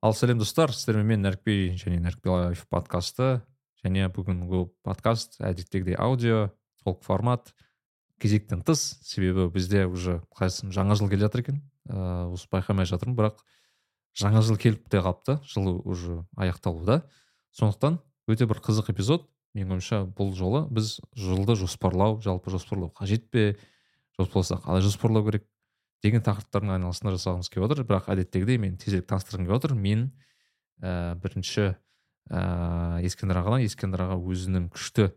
ал сәлем достар сіздермен мен нәрікби және нәрікби лайф подкасты. Және бүгінгі подкаст әдеттегідей аудио толық формат кезектен тыс. Себебі бізде уже қалай жаңа жыл келе жатыр екен. Ыыы осы байқамай жатырмын бірақ жаңа жыл келіп те қалыпты. Жыл уже аяқталуда. Сондықтан өте бір қызық эпизод. Менің ойымша бұл жолы біз жылды жоспарлау жалпы жоспарлау қажет пе? Жоспарласа қалай жоспарлау керек? Деген тақырыптардың айналасында жасағымыз келіп отыр. Бірақ әдеттегідей мен тезірек таныстырғым келіп отыр. Мен ә, бірінші ә, ескендір ағадан ескендір аға өзінің күшті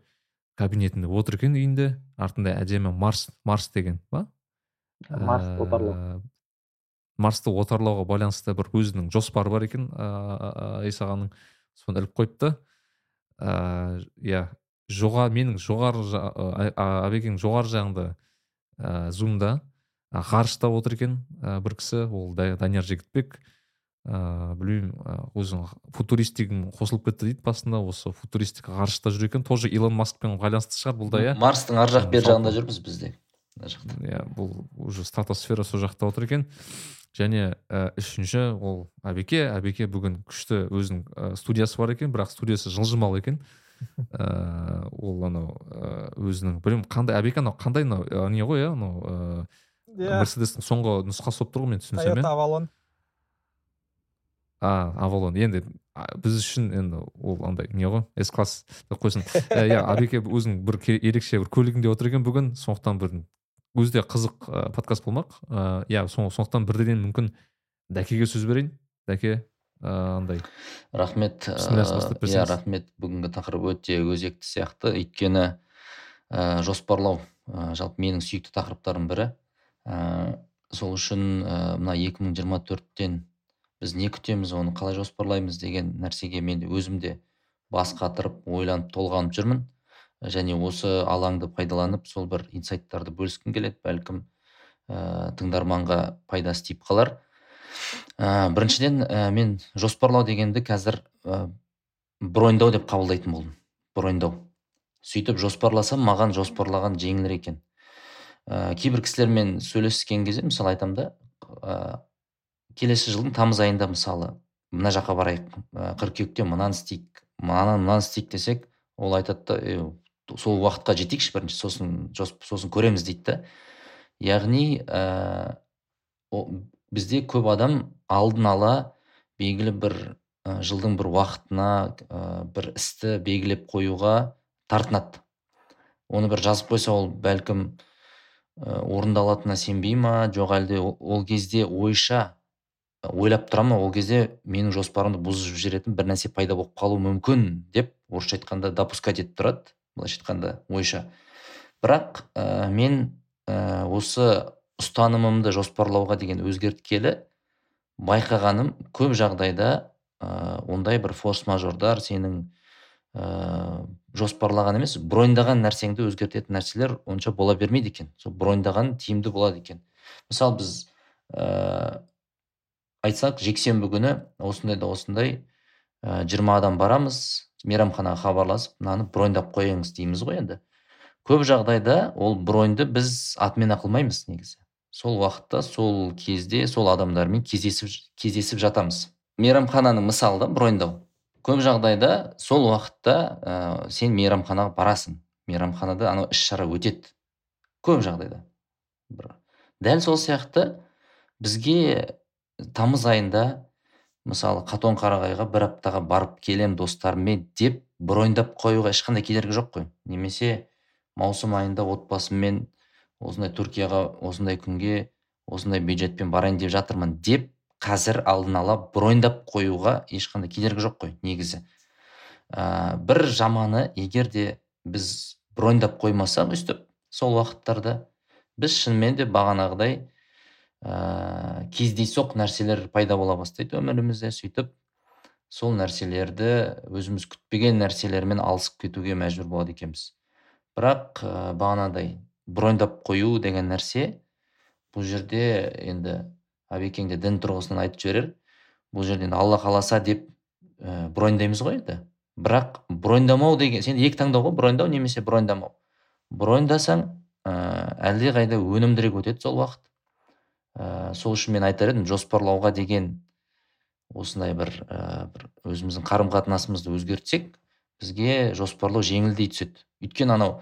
кабинетінде отыр екен үйінде. Артында әдемі марс марс деген ба? Марс отарлау. Ә, марсты отарлауға байланысты бір өзінің жоспары бар екен ыыы ағаның. Соны іліп қойыпты. Ыыы иә жоға менің жоғары абекеңнің жоғары жағында ыыы зумда. Ғарышта отыр екен ә, бір кісі ол данияр жігітбек. Ыыы білмеймін өзің футуристигің қосылып кетті дейді басында осы футуристик ғарышта жүр екен. Тоже илон маскпен байланысты шығар бұл да иә? Марстың ар жақ бер жағында жүрміз біз де мына жақта. Иә бұл уже стратосфера сол жақта отыр екен. Және ә, үшінші ол әбеке әбеке бүгін күшті өзінің ә, студиясы бар екен бірақ студиясы жылжымалы екен. Ыыы ол анау өзінің білмеймін қандай әбеке анау қандай анау не ғой иә анау иә мерседестің соңғы нұсқасы болып тұр ғой мен түсінсем иә? Авалон а авалон енді біз үшін енді ол андай не ғой? С класс деп қойсын. Иә абеке өзінің бір ерекше бір көлігінде отыр екен бүгін. Сондықтан бір өзі де қызық ә, подкаст болмақ. Ыыы иә сондықтан бірден мүмкін дәкеге сөз берейін. Дәке ыыы андай. Рахмет иә рахмет. Бүгінгі тақырып өте өзекті сияқты. Өйткені ә, жоспарлау ә, жалпы менің сүйікті тақырыптарымның бірі. Ә, сол үшін ә, мына 2024-тен біз не күтеміз оны қалай жоспарлаймыз деген нәрсеге мен өзім де бас қатырып ойланып толғанып жүрмін. Және осы алаңды пайдаланып сол бір инсайттарды бөліскім келеді. Бәлкім ә, тыңдарманға пайдасы тиіп қалар. Ә, біріншіден ә, мен жоспарлау дегенді қазір ә, броньдау деп қабылдайтын болдым. Броньдау сөйтіп жоспарласам маған жоспарлаған жеңілірек екен. Ә, кейбір кісілермен сөйлескен кезде мысалы айтамын да ә, келесі жылдың тамыз айында мысалы мына жаққа барайық ә, қыркүйекте мынаны істейік мынаны мынаны істейік десек ол айтады да сол уақытқа жетейікші бірінші сосын сосын көреміз дейді да. Яғни ә, бізде көп адам алдын ала белгілі бір ә, жылдың бір уақытына ә, бір істі белгілеп қоюға тартынады. Оны бір жазып қойса ол бәлкім орындалатынына сенбей ма? Жоқ әлде ол кезде ойша ойлап тұра ма? Ол кезде менің жоспарымды бұзып жіберетін бір нәрсе пайда болып қалуы мүмкін деп орысша айтқанда допускать етіп тұрады. Былайша айтқанда ойша. Бірақ ә, мен ә, осы ұстанымымды жоспарлауға деген өзгерткелі байқағаным көп жағдайда ә, ондай бір форс мажордар сенің жоспарлаған емес броньдаған нәрсеңді өзгертетін нәрселер онша бола бермейді екен. Сол броньдаған тиімді болады екен. Мысалы біз ә, айтсақ жексенбі күні осындай да осындай жиырма адам барамыз мейрамханаға хабарласып мынаны броньдап қойыңыз дейміз ғой енді. Көп жағдайда ол броньды біз атмена қылмаймыз негізі. Сол уақытта сол кезде сол адамдармен кездесіп кездесіп жатамыз. Мейрамхананы мысалы да броньдау көп жағдайда сол уақытта ә, сен мейрамханаға барасың. Мейрамханада анау іс шара өтеді. Көп жағдайда. Бір. Дәл сол сияқты бізге тамыз айында мысалы қатон қарағайға бір аптаға барып келем достарыммен деп броньдап қоюға ешқандай кедергі жоқ қой. Немесе маусым айында отбасыммен осындай түркияға осындай күнге осындай бюджетпен барайын деп жатырмын деп қазір алдын ала броньдап қоюға ешқандай кедергі жоқ қой негізі. Ә, бір жаманы егер де біз броньдап қоймасақ өйстіп сол уақыттарда біз шынымен де бағанағыдай ә, кездейсоқ нәрселер пайда бола бастайды өмірімізде сөйтіп сол нәрселерді өзіміз күтпеген нәрселермен алысып кетуге мәжбүр болады екенбіз. Бірақ ә, бағанағыдай броньдап қою деген нәрсе бұл жерде енді әбекең де дін тұрғысынан айтып жіберер. Бұл жерде алла қаласа деп ә, броньдаймыз ғой енді. Бірақ броньдамау деген сен екі таңдау ғой броньдау немесе броньдамау броньдасаң ә, әлдеқайда өнімдірек өтеді сол уақыт. Ә, сол үшін мен айтар едім жоспарлауға деген осындай бір ә, бір өзіміздің қарым қатынасымызды өзгертсек бізге жоспарлау жеңілдей түседі. Өйткені анау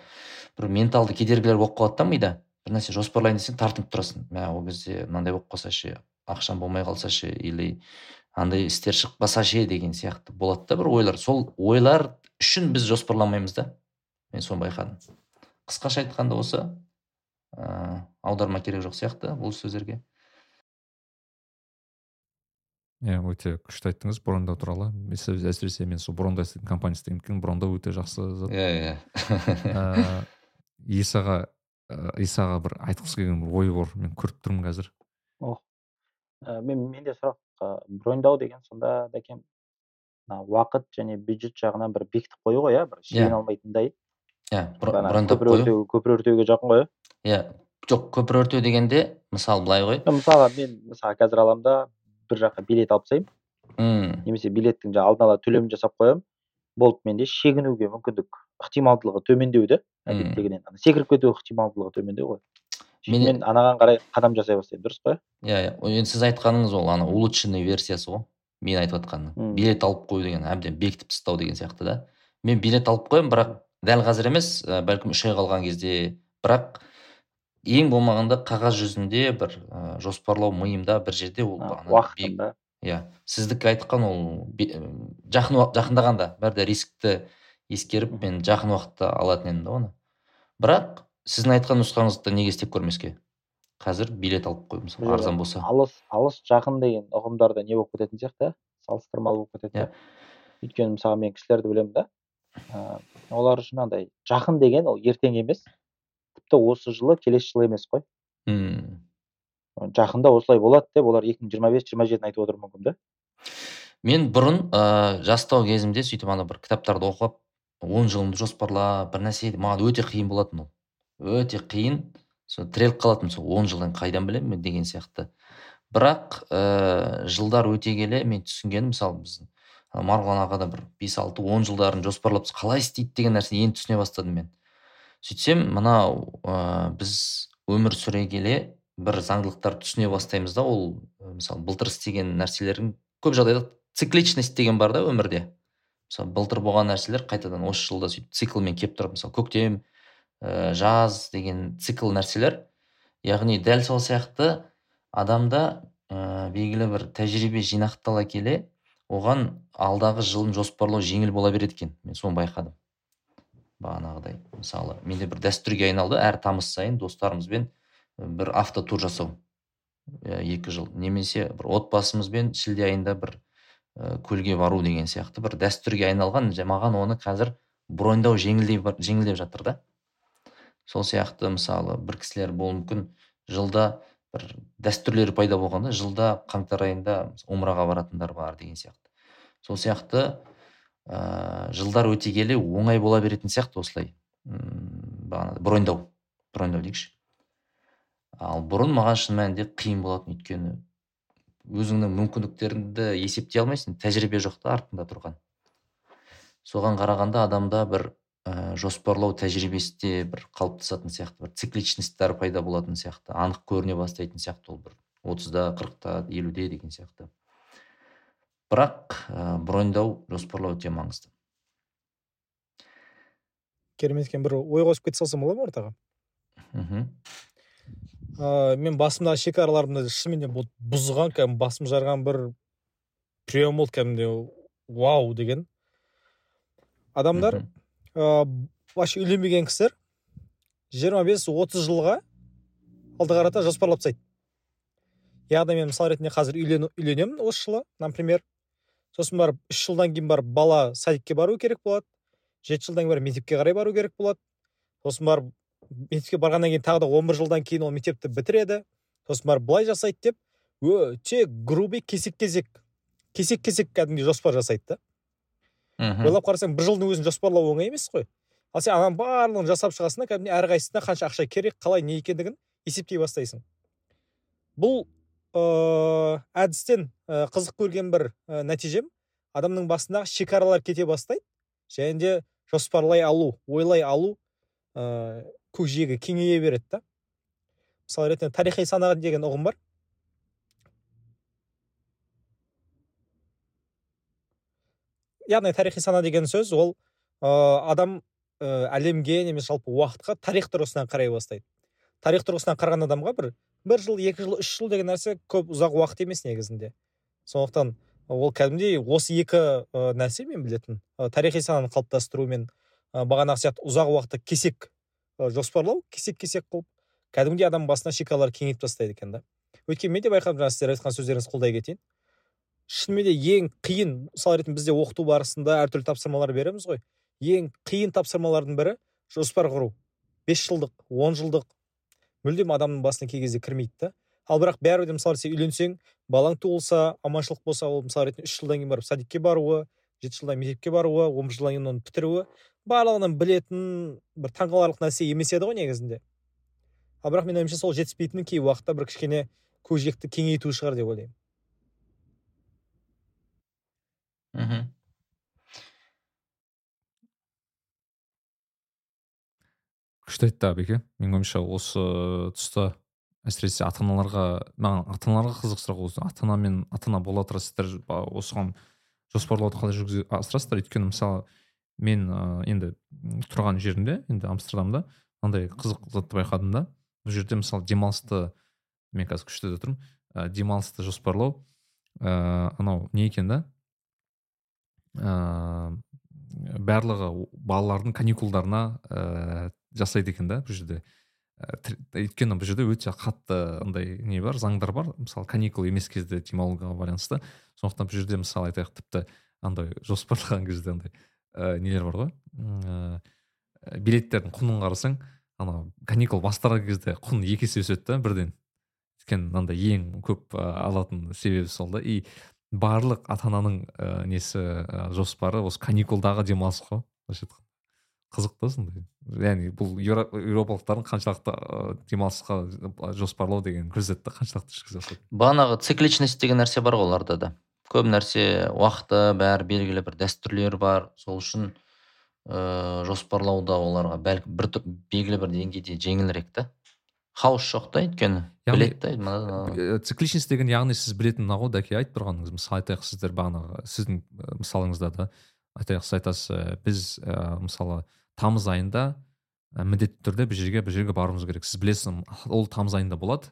бір менталды кедергілер болып қалады да мида. Бір нәрсе жоспарлайын десең тартынып тұрасың. Мә ол кезде мынандай болып қалса ше ақшам болмай қалса ше или андай істер шықпаса ше деген сияқты болады да бір ойлар. Сол ойлар үшін біз жоспарламаймыз да мен соны байқадым. Қысқаша айтқанда осы ә, аударма керек жоқ сияқты бұл сөздерге. Иә өте күшті айттыңыз брондау туралы. Әсіресе мен сол брондау істейтін компания істеген екен брондау өте жақсы зат. Иә иә. Ә, исаға исаға бір айтқысы келген бір ой бар мен көріп тұрмын қазір. О ә, мен менде сұрақ ә, броньдау деген сонда дәкем уақыт және бюджет жағынан бір бекітіп қою ғой иә бір шегіне иә. алмайтындай иә брондап қою. көпір өртеуге жақын ғой иә. Жоқ көпір өртеу дегенде мысалы былай ғой. Мысалға мен мысалы қазір аламын да бір жаққа билет алып тастаймын. Немесе билеттің жаңағы алдын ала төлемін жасап қоямын. Болды менде шегінуге мүмкіндік ықтималдылығы төмендеу да әдеттегіден секіріп кету ықтималдылығы төмендеу ғой. Мен, мен анаған қарай қадам жасай бастаймын дұрыс па иә иә. Енді сіз айтқаныңыз ол ана улучшенный версиясы ғой мен айтып жатқаным билет алып қою деген әбден бекітіп тастау деген сияқты да. Мен билет алып қоямын бірақ дәл қазір емес ә, бәлкім үш ай қалған кезде бірақ ең болмағанда қағаз жүзінде бір ә, жоспарлау миымда бір жерде ол уақытында иә. Сіздікі айтқан ол жақын жақындағанда бәрі де рискті ескеріп мен жақын уақытта алатын едім да оны. Бірақ сіздің айтқан нұсқаңызды неге істеп көрмеске? Қазір билет алып қою мысалы арзан болса. алыс алыс жақын деген ұғымдарда не болып кететін сияқты салыстырмалы болып кетеді yeah. Иә. өйткені мысалы мен кісілерді білемін да. Ә, олар үшін андай жақын деген ол ертең емес тіпті осы жылы келесі жылы емес қой. Мм жақында осылай болады деп олар екі мың жиырма бес жиырма жетіні айтып отыруы мүмкін да. Мен бұрын ә, жастау кезімде сөйтіп ана бір кітаптарды оқып он жылымды жоспарлап бір нәрсе маған өте қиын болатын ол. Өте қиын. Сол тіреліп қалатынмын сол он жылдан қайдан білемін мен деген сияқты. Бірақ ә, жылдар өте келе мен түсінгенім мысалы біз марғұлан аға да бір бес алты он жылдарын жоспарлап қалай істейді деген нәрсені енді түсіне бастадым мен. Сөйтсем мынау ә, біз өмір сүре келе бір заңдылықтарды түсіне бастаймыз да ол мысалы былтыр істеген нәрселердің көп жағдайда цикличность деген бар да өмірде. Мысалы былтыр болған нәрселер қайтадан осы жылда сөйтіп циклмен келіп тұрады мысалы көктем ә, жаз деген цикл нәрселер. Яғни дәл сол сияқты адамда ә, белгілі бір тәжірибе жинақтала келе оған алдағы жылын жоспарлау жеңіл бола береді екен. Мен соны байқадым. Бағанағыдай. Мысалы менде бір дәстүрге айналды. Әр тамыз сайын достарымызбен бір автотур жасау екі жыл. Немесе бір отбасымызбен шілде айында бір көлге бару деген сияқты бір дәстүрге айналған маған оны қазір броньдау жеңілдеп, жеңілдеп жатыр да. Сол сияқты мысалы бір кісілер болуы мүмкін жылда бір дәстүрлері пайда болғанда жылда қаңтар айында умраға баратындар бар деген сияқты. Сол сияқты ә, жылдар өте келе оңай бола беретін сияқты осылай. Бағанағыдай броньдау броньдау дейікші ал бұрын маған шын мәнінде қиын болатын өйткені өзіңнің мүмкіндіктеріңді есептей алмайсың тәжірибе жоқ та артында тұрған. Соған қарағанда адамда бір ә, жоспарлау тәжірибесі де бір қалыптасатын сияқты бір цикличностьтар пайда болатын сияқты анық көріне бастайтын сияқты ол бір отызда қырықта елуде деген сияқты. Бірақ ә, броньдау жоспарлау өте маңызды. Керемет екен. Бір ой қосып кете салсам бола ма ортаға? Мхм. Ә, мен басымдағы шекараларымды шынымен бұл бұзған кәдімгі басым жарған бір прием болды кәдімгідей вау! деген. Адамдар ә, вообще үйленбеген кісілер жиырма бес отыз жылға алды қарата жоспарлап тастайды. Яғни мен мысал ретінде қазір үйлен, үйленемін осы жылы например. Сосын барып үш жылдан кейін барып бала садикке бару керек болады. Жеті жылдан кейін барып мектепке қарай бару керек болады. Сосын барып мектепке барғаннан кейін тағы да он бір жылдан кейін ол мектепті бітіреді. Сосын барып былай жасайды деп өте грубый кесек кесек кесек кесек кәдімгідей жоспар жасайды да. Ойлап қарасаң бір жылдың өзін жоспарлау оңай емес қой. Ал сен ананың барлығын жасап шығасың да кәдімгідей әрқайсысына қанша ақша керек қалай не екендігін есептей бастайсың. Бұл ыыы әдістен ә, қызық көрген бір ә, нәтижем. Адамның басындағы шекаралар кете бастайды және де жоспарлай алу ойлай алу ыыы көкжиегі кеңейе береді да мысалы ретінде тарихи сана деген ұғым бар яғни тарихи сана деген сөз ол ә, адам ә, әлемге немесе жалпы уақытқа тарих тұрғысынан қарай бастайды тарих тұрғысынан қараған адамға бір бір жыл екі жыл үш жыл деген нәрсе көп ұзақ уақыт емес негізінде сондықтан ол кәдімгідей осы екі ә, нәрсе мен білетін ә, тарихи сананы қалыптастыру мен ә, бағанағы сияқты ұзақ уақытты кесек жоспарлау кесек кесек қылып кәдімгідей адам басына шекаралар кеңейтіп тастайды екен да. Өйткені мен де байқадым жаңа сіздер айтқан сөздеріңізді қолдай кетейін. Шынымен де ең қиын мысалы ретінде бізде оқыту барысында әртүрлі тапсырмалар береміз ғой. Ең қиын тапсырмалардың бірі жоспар құру. Бес жылдық он жылдық. Мүлдем адамның басына кей кезде кірмейді да. Ал бірақ бәрібір де мысалы сен үйленсең балаң туылса аманшылық болса ол мысалы ретінде үш жылдан кейін барып садикке баруы жеті жылдан мектепке баруы он бір жылдан кейін оны бітіруі. Барлығынан білетін бір таңқаларлық нәрсе емес еді ғой негізінде. Ал бірақ менің ойымша сол жетіспейтіні кей уақытта бір кішкене көкжиекті кеңейту шығар деп ойлаймын. Мхм. Күшті айтты абеке. Менің ойымша осы тұста әсіресе ата аналарға маған ата аналарға қызық сұрақ осы. Ата ана мен ата ана бола тұра сіздер осыған жоспарлауды қалай жүзеге асырасыздар? Өйткені мысалы мен ә, енді тұрған жерімде енді амстердамда мынандай қызық затты байқадым да. Бұл жерде мысалы демалысты мен қазір күштіде тұрмын ә, демалысты жоспарлау ә, анау не екен да? Ә, барлығы балалардың каникулдарына ә, жасайды екен да бұл жерде. Өйткені бұл жерде өте қатты андай не бар заңдар бар. Мысалы каникул емес кезде демалуға байланысты. Сондықтан бұл жерде мысалы айтайық тіпті андай жоспарлаған кезде андай ә, нелер бар ғой. Ә, билеттердің құнын қарасаң анау каникул басталған кезде құн екі есе өседі да бірден. Өйткені мынандай ең көп алатын себебі сол да. И барлық ата ананың ә, несі ә, жоспары осы каникулдағы демалыс қой былайша айтқанда. Қызық та сондай. Яғни бұл еуропалықтардың қаншалықты ә, демалысқа жоспарлау деген көрсетеді да қаншалықты жүзеге асады бағанағы цикличность деген нәрсе бар ғой оларда да. Көп нәрсе уақыты бәрі белгілі бір дәстүрлер бар. Сол үшін ыыы жоспарлауда оларға бәлкім бір белгілі бір деңгейде жеңілірек та хаос жоқ та өйткені біледі да цикличность деген яғни сіз білетін мына ғой дәке айтып тұрғаныңыз. Мысалы айтайық сіздер бағанағы сіздің мысалыңызда да. Айтайық сіз айтасыз біз ә, мысалы тамыз айында міндетті түрде бір жерге бір жерге баруымыз керек. Сіз білесіз ол тамыз айында болады.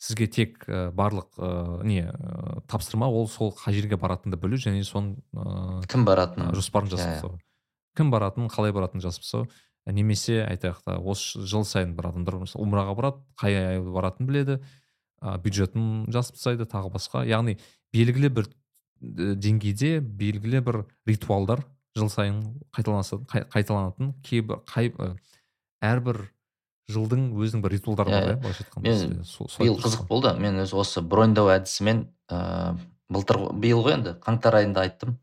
Сізге тек ә, барлық ә, не ә, тапсырма ол сол қай жерге баратыныңды білу және соның ә, кім баратынын жоспарын жасап тастау. Кім баратынын қалай баратынын жазып тастау. Немесе айтайық та осы жыл сайын бір адамдар умраға барады қай ай баратынын біледі ә, бюджетін жазып тастайды тағы басқа. Яғни белгілі бір деңгейде белгілі бір ритуалдар жыл сайын қайталанатын кейбір қай әрбір жылдың өзінің бір ритуалдары бар иә. былайша айтқанда биыл қызық болды. Мен өзі осы броньдау әдісімен ыыы былтыр биыл ғой енді қаңтар айында айттым.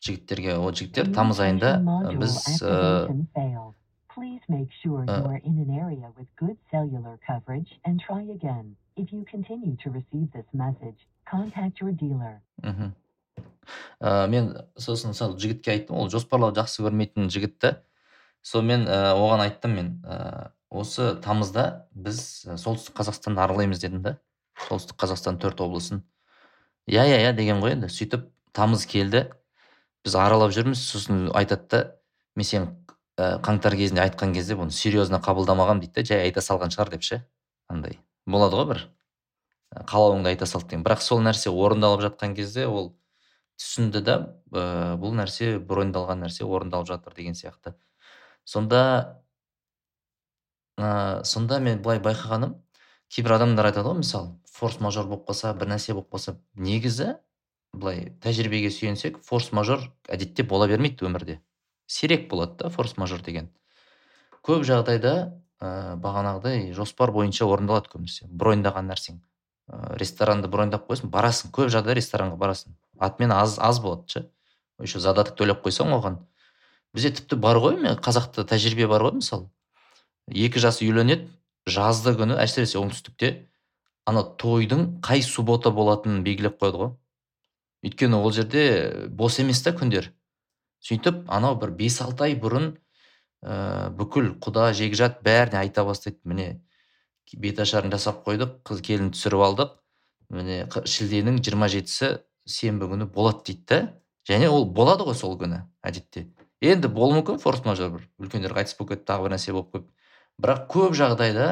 Жігіттерге ол жігіттер тамыз айында біз your dealer. мхм мен сосын мысалы жігітке айттым. Ол жоспарлауды жақсы көрмейтін жігіт та сонымен оған айттым мен осы тамызда біз солтүстік қазақстанды аралаймыз дедім да. Солтүстік қазақстан төрт облысын. Иә иә иә деген ғой енді. Сөйтіп тамыз келді. Біз аралап жүрміз. Сосын айтады да мен сені ә, қаңтар кезінде айтқан кезде бұны серьезно қабылдамағанмын дейді да жай айта салған шығар деп ше андай. Болады ғой бір. Қалауыңды айта салды деген. Бірақ сол нәрсе орындалып жатқан кезде ол түсінді да ә, бұл нәрсе броньдалған нәрсе орындалып жатыр деген сияқты. Сонда ә, сонда мен былай байқағаным кейбір адамдар айтады ғой мысалы форс мажор болып қалса бір нәрсе болып қалса негізі былай тәжірибеге сүйенсек форс мажор әдетте бола бермейді өмірде. Сирек болады да форс мажор деген көп жағдайда ә, бағанағыдай жоспар бойынша орындалады көбінесе. Броньдаған нәрсең. Ә, ресторанды броньдап қойсың барасың. Көп жағдайда ресторанға барасың. Атымен аз аз болады ше. Еще задаток төлеп қойсаң оған. Бізде тіпті бар ғой мен қазақта тәжірибе бар ғой мысалы екі жас үйленеді жазды күні әсіресе оңтүстікте ана тойдың қай суббота болатынын белгілеп қояды ғой. Өйткені ол жерде бос емес та күндер. Сөйтіп анау бір бес алты ай бұрын ә, бүкіл құда жекжат бәріне айта бастайды. Міне беташарын жасап қойдық қыз келін түсіріп алдық. Міне шілденің жиырма жетісі сенбі күні болады дейді да. Және ол болады ғой сол күні әдетте. Енді болуы мүмкін форс мажор бір. Үлкендер қайтыс болып кетті тағы бір нәрсе болып қойып бірақ көп жағдайда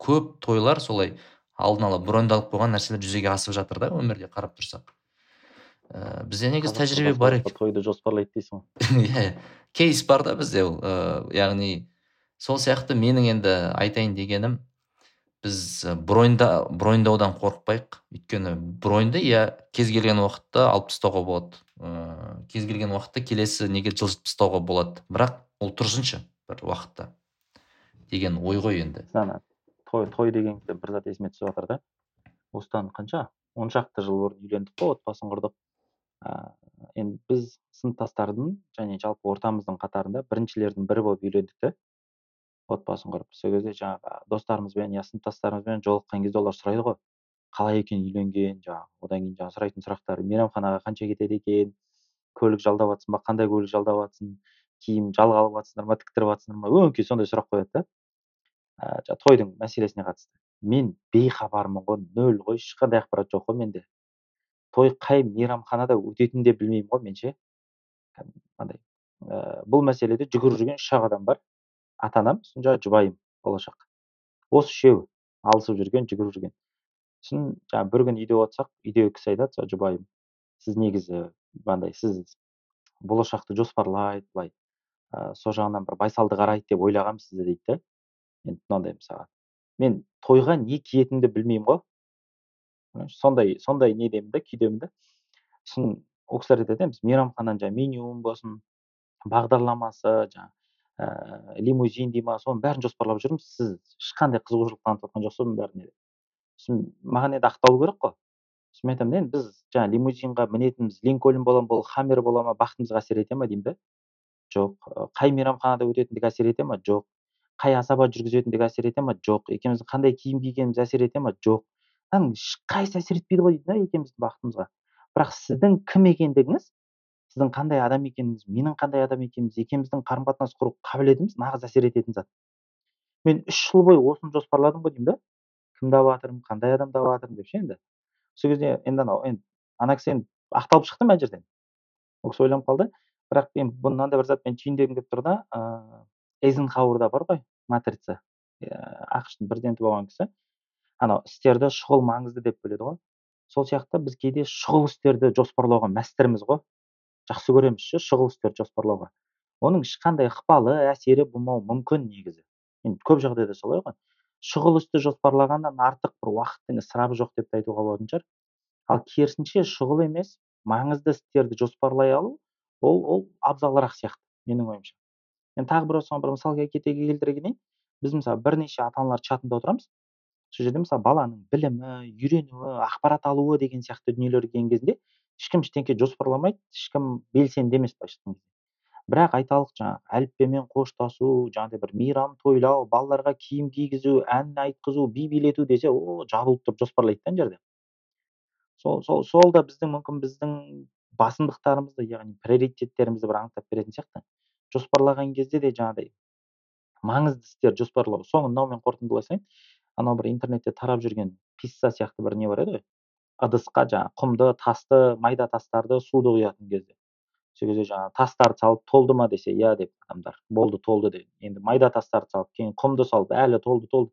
көп тойлар солай алдын ала брондалып қойған нәрселер жүзеге асып жатыр да өмірде қарап тұрсақ. Ә, бізде негізі тәжірибе бар екен. тойды жоспарлайды дейсің ғой. Иә кейс бар да бізде ол ыыы яғни сол сияқты менің енді айтайын дегенім біз броньда броньдаудан қорықпайық. Өйткені броньды иә кез келген уақытта алып тастауға болады. Ыыы кез келген уақытта келесі неге жылжытып тастауға болады? Бірақ ол тұрсыншы бір уақытта. Деген ой ғой енді. Ана той той дегенде бір зат есіме түсіп жатыр да. Осыдан қанша? Он шақты жыл бұрын үйлендік қой отбасын құрдық. Ыыы енді біз сыныптастардың және жалпы ортамыздың қатарында біріншілердің бірі болып үйлендік те. Отбасын құрып. Сол кезде жаңағы достарымызбен я сыныптастарымызбен жолыққан кезде олар сұрайды ғой. Қалай екен үйленген? Жаңағы одан кейін жаңағы сұрайтын сұрақтары. Мейрамханаға қанша кетеді екен? Көлік жалдап жатсың ба? Қандай көлік жалдап жатсың киім жалға алып жатсыңдар ма? Тіктіріп жатсыңдар ма? Өңкей сондай сұрақ қояды да. Жаңағы тойдың мәселесіне қатысты. Мен бейхабармын ғой нөл ғой ешқандай ақпарат жоқ қой менде. Той қай мейрамханада өтетінін де білмеймін ғой мен ше. Андай ә, бұл мәселеде жүгіріп жүрген үш ақ адам бар. Ата анам сосын жаңағы жұбайым болашақ. Осы үшеуі алысып жүрген жүгіріп жүрген. Сосын жаңағы бір күні үйде отырсақ үйдегі кісі айтады сол жұбайым сіз негізі мынандай сіз болашақты жоспарлайды былай ә, сол жағынан бір байсалды қарайды деп ойлағанмын сізді дейді да енді мынандай мысалға. Мен тойға не киетінімді білмеймін ғой сондай сондай недемін да күйдемін да. Сосын ол кісілер айтады біз мейрамхананың жаңағы менюін болсын бағдарламасы жаңағы ә, лимузин дей ма соның бәрін жоспарлап жүрміз. Сіз ешқандай қызығушылық танытып жатқан жоқсыз оның бәріне сосын маған енді ақталу керек қой. Сосын мен айтамын енді біз жаңағы лимузинға мінетініміз линкольн бола ма бұл хаммер бола ма бақытымызға әсер ете ма? деймін да. Жоқ қай мейрамханада өтетіндігі әсер ете ма жоқ қай асаба жүргізетіндігі әсер ете ма? Жоқ. Екеуміздің қандай киім кигеніміз әсер ете ма? Жоқ. Ешқайсысы әсер етпейді ғой дейді да екеуміздің бақытымызға. Бірақ сіздің кім екендігіңіз сіздің қандай адам екеніңіз менің қандай адам екеніміз екеуміздің қарым қатынас құру қабілетіміз нағыз әсер ететін зат. мен үш жыл бойы осыны жоспарладым ғой деймін да. Кімді алып қандай адамды алып жатырмын деп ше енді? Сол кезде енді анау енді ана кісі енді ақталып шықты мына жерден? ол кісі ойланып қалды. Бірақ мен мынандай бір затпен түйіндегім келіп тұр да ыыы эйзенхауэрда бар ғой матрица. Ақш тың президенті болған кісі. Анау істерді шұғыл маңызды деп бөледі ғой. Сол сияқты біз кейде шұғыл істерді жоспарлауға мәстірміз ғой. Жақсы көреміз ше шұғыл істерді жоспарлауға. Оның ешқандай ықпалы әсері болмауы мүмкін негізі. Енді көп жағдайда солай ғой. Шұғыл істі жоспарлағаннан артық бір уақыттың ысырабы жоқ деп те айтуға болатын шығар. Ал керісінше шұғыл емес маңызды істерді жоспарлай алу ол ол абзалырақ сияқты менің ойымша. Енді тағы бір осыған бір мысал келтіре кетейін. Біз мысалы бірнеше ата аналар чатында отырамыз. Сол жерде мысалы баланың білімі үйренуі ақпарат алуы деген сияқты дүниелер келген кезінде ешкім ештеңке жоспарламайды ешкім белсенді емес былайша айтқан бірақ айталық жаңағы әліппемен қоштасу жаңағыдай бір мейрам тойлау балаларға киім кигізу ән айтқызу би билету десе о жабылып тұрып жоспарлайды да ана жерде. Сол сол сол да біздің мүмкін біздің басымдықтарымызды яғни приоритеттерімізді бір анықтап беретін сияқты. Жоспарлаған кезде де жаңағыдай маңызды істерді жоспарлау. Соңын мынаумен қорытындылай салайын анау бір интернетте тарап жүрген писса сияқты бір не бар еді ғой? ыдысқа жаңағы құмды тасты майда тастарды суды құятын кезде. сол кезде жаңағы тастарды салып толды ма? десе иә деп адамдар болды толды деп. Енді майда тастарды салып кейін құмды салып әлі толды толды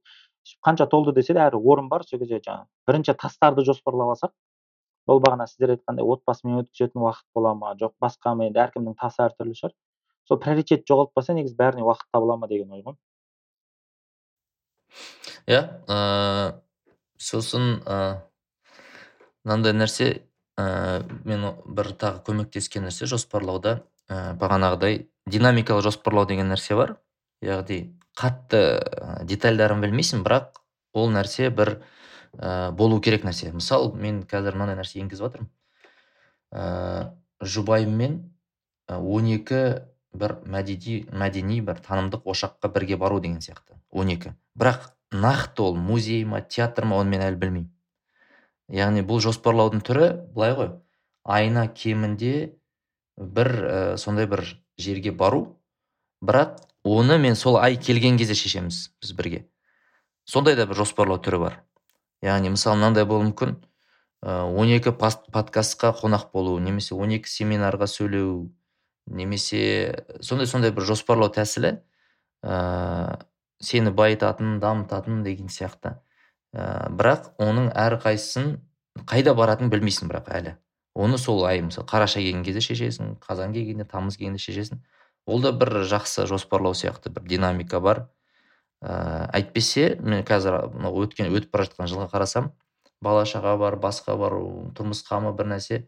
қанша толды десе де әрі орын бар. сол кезде жаңағы бірінші тастарды жоспарлап алсақ ол бағана сіздер айтқандай отбасымен өткізетін уақыт бола ма жоқ басқа ма енді әркімнің тасы әртүрлі шығар. Сол приоритет жоғалтпаса негізі бәріне уақыт табыла ма деген ой ғой. Иә ыыы сосын мынандай нәрсе ыыы мен бір тағы көмектескен нәрсе жоспарлауда ә, бағанағыдай динамикалық жоспарлау деген нәрсе бар. Яғни қатты детальдарын білмейсің бірақ ол нәрсе бір ә, болу керек нәрсе. Мысалы мен қазір мынандай нәрсе енгізіп жатырмын ә, жұбайыммен он екі бір мәдени мәдени бір танымдық ошаққа бірге бару деген сияқты. Он екі. Бірақ нақты ол музей ма театр ма оны мен әлі білмеймін. Яғни бұл жоспарлаудың түрі былай ғой. Айына кемінде бір ә, сондай бір жерге бару. Бірақ оны мен сол ай келген кезде шешеміз біз бірге. Сондай да бір жоспарлау түрі бар. Яғни мысалы мынандай болуы мүмкін. Он екі подкастқа қонақ болу немесе он екі семинарға сөйлеу немесе сондай сондай бір жоспарлау тәсілі ә, сені байытатын дамытатын деген сияқты. Ә, бірақ оның әрқайсысын қайда баратынын білмейсің бірақ әлі. Оны сол ай мысалы қараша келген кезде шешесің қазан келгенде тамыз келгенде шешесің. Ол да бір жақсы жоспарлау сияқты бір динамика бар. Ә, әйтпесе мен қазір мынау өткен өтіп бара жатқан жылға қарасам бала шаға бар басқа бар тұрмыс қамы бір нәрсе.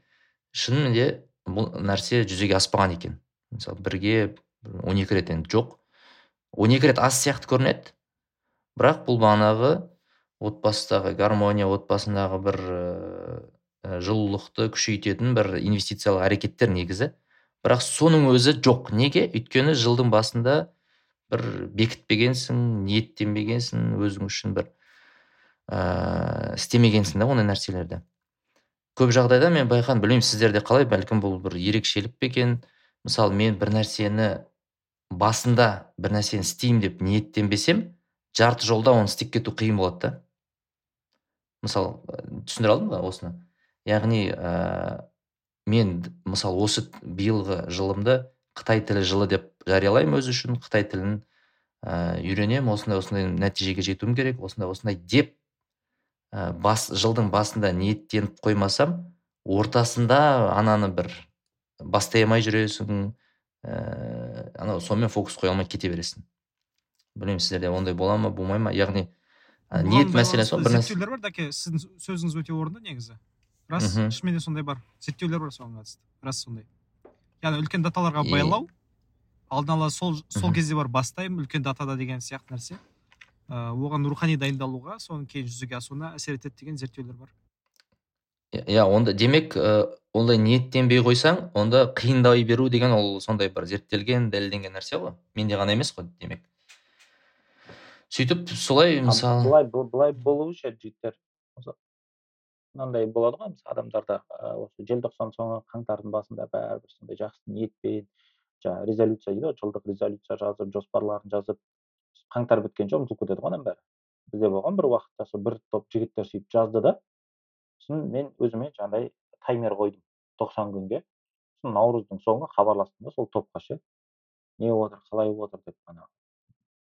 Шынымен де бұл нәрсе жүзеге аспаған екен. Мысалы бірге он екі рет енді жоқ. он екі рет аз сияқты көрінеді. Бірақ бұл бағанағы отбасыдағы гармония отбасындағы бір ә, жылулықты күшейтетін бір инвестициялық әрекеттер негізі. Бірақ соның өзі жоқ. Неге? Өйткені жылдың басында бір бекітпегенсің ниеттенбегенсің өзің үшін бір ә, істемегенсің да ондай нәрселерді. Көп жағдайда мен байқадым білмеймін сіздерде қалай бәлкім бұл бір ерекшелік пе екен? Мысалы мен бір нәрсені басында бір нәрсені істеймін деп ниеттенбесем жарты жолда оны істеп кету қиын болады да. Мысалы түсіндіре алдым ба осыны? Яғни ә, мен мысалы осы биылғы жылымды қытай тілі жылы деп жариялаймын өз үшін қытай тілін ә, үйренемін осындай осындай нәтижеге жетуім керек осындай осындай деп ә, бас жылдың басында ниеттеніп қоймасам ортасында ананы бір бастай алмай жүресің ііі ә, анау сонымен фокус қоя алмай кете бересің. Білмеймін сіздерде ондай бола ма болмай ма? Яғни ә, ниет мәселесі ғой бір зерттеулер бар дәке сіздің сөзіңіз өте орынды негізі. Рас шынымен де сондай бар. Зерттеулер бар соған қатысты. Рас сондай. Яғни үлкен даталарға байлау алдын ала сол сол кезде бар бастаймын үлкен датада деген сияқты нәрсе. Оған рухани дайындалуға соның кейін жүзеге асуына әсер етеді деген зерттеулер бар. Иә онда демек ә, ондай ниеттенбей қойсаң онда қиындай беру деген ол сондай бір зерттелген дәлелденген нәрсе ғой. Менде ғана емес қой демек. Сөйтіп солай мысалы былай былай болушы еді жігіттер. Мынандай болады ғой мысалы адамдарда осы желтоқсан соңы қаңтардың басында бәрібір сондай жақсы ниетпен жаңағы резолюция дейді ғой жылдық резолюция жазып жоспарларын жазып қаңтар біткенше ұмытылып кетеді ғой бәрі. Бізде болған бір уақытта сол бір топ жігіттер сөйтіп жазды да сосын мен өзіме жаңағыдай таймер қойдым тоқсан күнге. Сосын наурыздың соңы хабарластым да сол топқа ше. Не болып жатыр қалай болып жатыр деп ана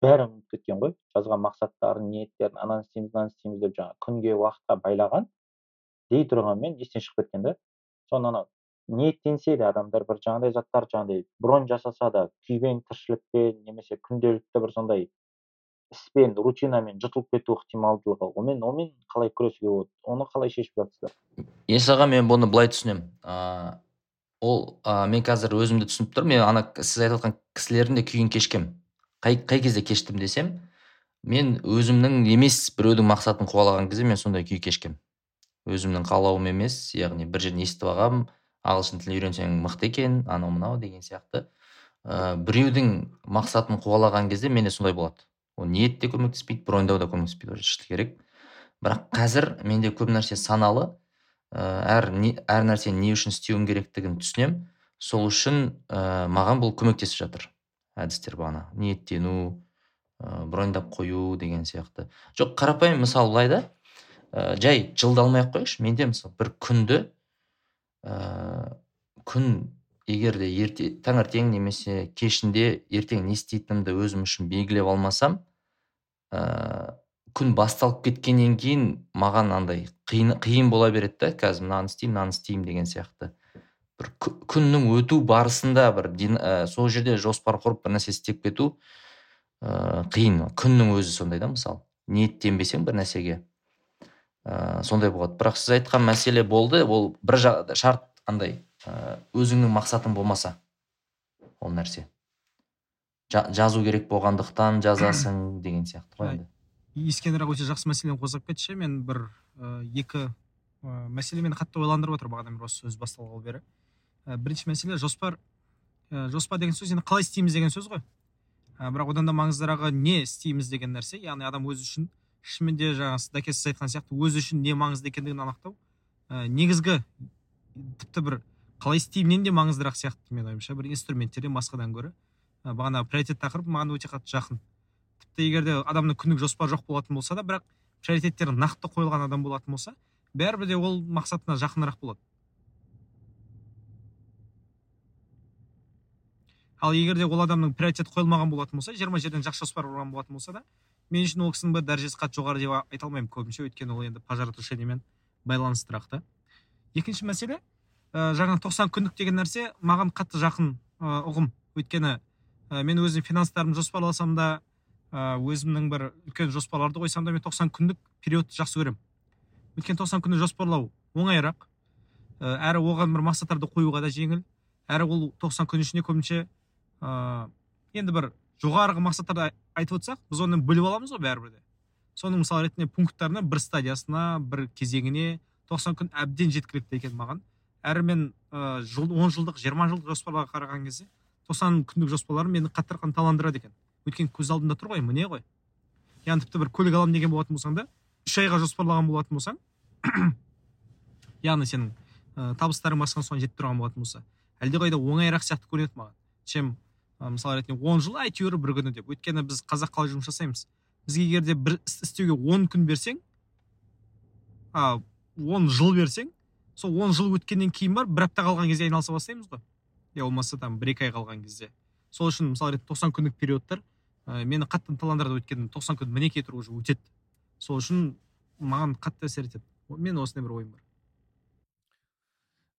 бәрі ұмытып кеткен ғой. Жазған мақсаттарын ниеттерін ананы істейміз мынаны істейміз деп жаңағы күнге уақытқа байлаған дей тұрғанмен естен шығып кеткен да. Соны анау ниеттенсе де адамдар бір жаңағыдай заттар жаңағыдай бронь жасаса да күйбең тіршілікпен немесе күнделікті бір сондай іспен рутинамен жұтылып кету ықтималдылығы. Онымен онымен қалай күресуге болады? Оны қалай шешіп жатырсыздар аға мен бұны былай түсінемін ыыы ол ә, мен қазір өзімді түсініп тұрмын. Мен ана сіз айтып жатқан кісілердің де күйін кешкем. Қай, қай кезде кештім десем мен өзімнің емес біреудің мақсатын қуалаған кезде мен сондай күй кешкем. Өзімнің қалауым емес яғни бір жерден естіп алғанмын ағылшын тілін үйренсең мықты екен анау мынау деген сияқты. Ә, біреудің мақсатын қуалаған кезде менде сондай болады. Ол ниет те көмектеспейді броньдау да көмектеспейді шыны керек. Бірақ қазір менде көп нәрсе саналы. Ә, әр әр нәрсені не үшін істеуім керектігін түсінемін сол үшін ә, маған бұл көмектесіп жатыр әдістер бағана. Ниеттену ә, броньдап қою деген сияқты. Жоқ қарапайым мысалы былай да. Ә, жай жылды алмай ақ қояйықшы. Менде мысалы бір күнді ә, күн егер де ерте таңертең немесе кешінде ертең не істейтінімді өзім үшін белгілеп алмасам ә, күн басталып кеткеннен кейін маған андай қиын, қиын бола береді да қазір мынаны істеймін мынаны істеймін деген сияқты. Бір күннің өту барысында бір ә, сол жерде жоспар құрып бір нәрсе істеп кету ә, қиын. Күннің өзі сондай да мысалы ниеттенбесең бір нәрсеге. Ә, сондай болады. Бірақ сіз айтқан мәселе болды. Ол бір шарт андай. Өзіңнің мақсатың болмаса ол нәрсе. Жазу керек болғандықтан жазасың деген сияқты ғой енді. Ескендір өте жақсы мәселені қозғап кетті мен бір ә, екі ә, мәселе мені қатты ойландырып отыр бағанадан бері осы сөз басталғалы бері. Ә, бірінші мәселе жоспар. Ә, жоспар деген сөз енді қалай істейміз деген сөз ғой. Ә, бірақ одан да маңыздырағы не істейміз деген нәрсе яғни адам өзі үшін шынымен де жаңағы сіз айтқан сияқты өзі үшін не маңызды екендігін анықтау. Ә, негізгі тіпті бір қалай істеймінен де маңыздырақ сияқты менің ойымша бір инструменттерден басқадан гөрі. Бағана приоритет тақырып маған өте қатты жақын. Тіпті егер де адамның күндік жоспары жоқ болатын болса да бірақ приоритеттері нақты қойылған адам болатын болса бәрібір де ол мақсатына жақынырақ болады. Ал егер де ол адамның приоритет қойылмаған болатын болса жиырма жерден жақсы жоспар құрған болатын болса да мен үшін ол кісінің бір дәрежесі қатты жоғары деп айта алмаймын көбінше. Өйткені ол енді пожаротушениемен байланыстырақ та. Екінші мәселе ә, жаңа 90 күндік деген нәрсе маған қатты жақын ә, ұғым. Өйткені ә, мен өзім финанстарымды жоспарласам да ә, өзімнің бір үлкен жоспарларды қойсам да мен 90 күндік периодты жақсы көремін. Өйткені 90 күнді жоспарлау оңайырақ. Ә, әрі оған бір мақсаттарды қоюға да жеңіл. Әрі ол 90 күн ішінде көбінше ә, енді бір жоғарғы мақсаттарды айтып отырсақ біз оны бөліп аламыз ғой бәрібір де. Соның мысалы ретінде пункттарына бір стадиясына бір кезеңіне 90 күн әбден жеткілікті екен маған. Әрі мен ә, жыл, он жылдық жиырма жылдық жоспарға қараған кезде тоқсан күндік жоспарлар мені қатты ынталандырады екен. Өйткені көз алдында тұр ғой міне ғой. Яғни тіпті бір көлік аламын деген болатын болсаң да үш айға жоспарлаған болатын болсаң яғни сенің ә, табыстарың басқа соған жетіп тұрған болатын болса әлдеқайда оңайырақ сияқты көрінеді маған. Чем мысалы ретінде он жыл әйтеуір бір күні деп. Өйткені біз қазақ қалай жұмыс жасаймыз? Бізге егер де бір іс істеуге он күн берсең а он жыл берсең сол он жыл өткеннен кейін барып бір апта қалған кезде айналыса бастаймыз ғой. Я болмаса там бір екі ай қалған кезде. Сол үшін мысалы тоқсан күндік периодтар ә, мені қатты ынталандырады өйткені тоқсан күн мінекей тұр уже өтеді. Сол үшін маған қатты әсер етеді. Мен осындай бір ойым бар.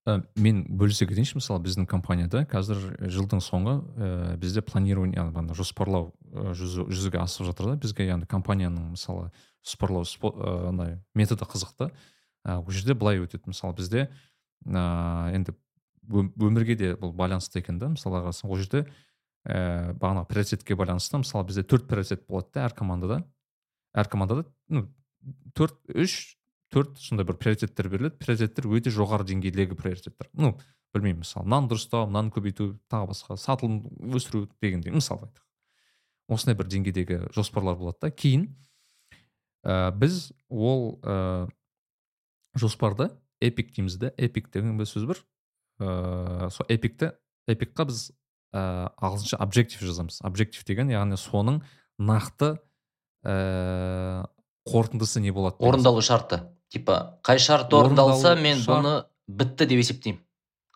Ә, мен бөлісе кетейінші мысалы біздің компанияда қазір жылдың соңы ә, бізде планирование яғни жоспарлау ә, жүзеге асып жатыр да бізге. Яғни компанияның мысалы жоспарлау андай методы қызықты. ә, ол жерде былай өтеді. Мысалы бізде ә, енді өмірге де бұл байланысты екен да мысалға қарасаң ол жерде ә, бағанағы приоритетке байланысты мысалы бізде төрт приоритет болады да әр командада. Әр командада ну төрт үш төрт сондай бір приоритеттер беріледі. Приоритеттер өте жоғары деңгейдегі приоритеттер. Ну білмеймін мысалы нан дұрыстау нан көбейту тағы басқа сатылым өсіру дегендей мысалы осындай бір деңгейдегі жоспарлар болады да. Кейін ә, біз ол ә, жоспарды эпик дейміз да эпик деген бір сөз бар. Ыыы сол эпикті эпикқа біз ыыы ағылшынша обжектив жазамыз. Обжектив деген яғни соның нақты ыыы қорытындысы не болады орындалу шарты. Типа қай шарт орындалса мен бұны бітті деп есептеймін.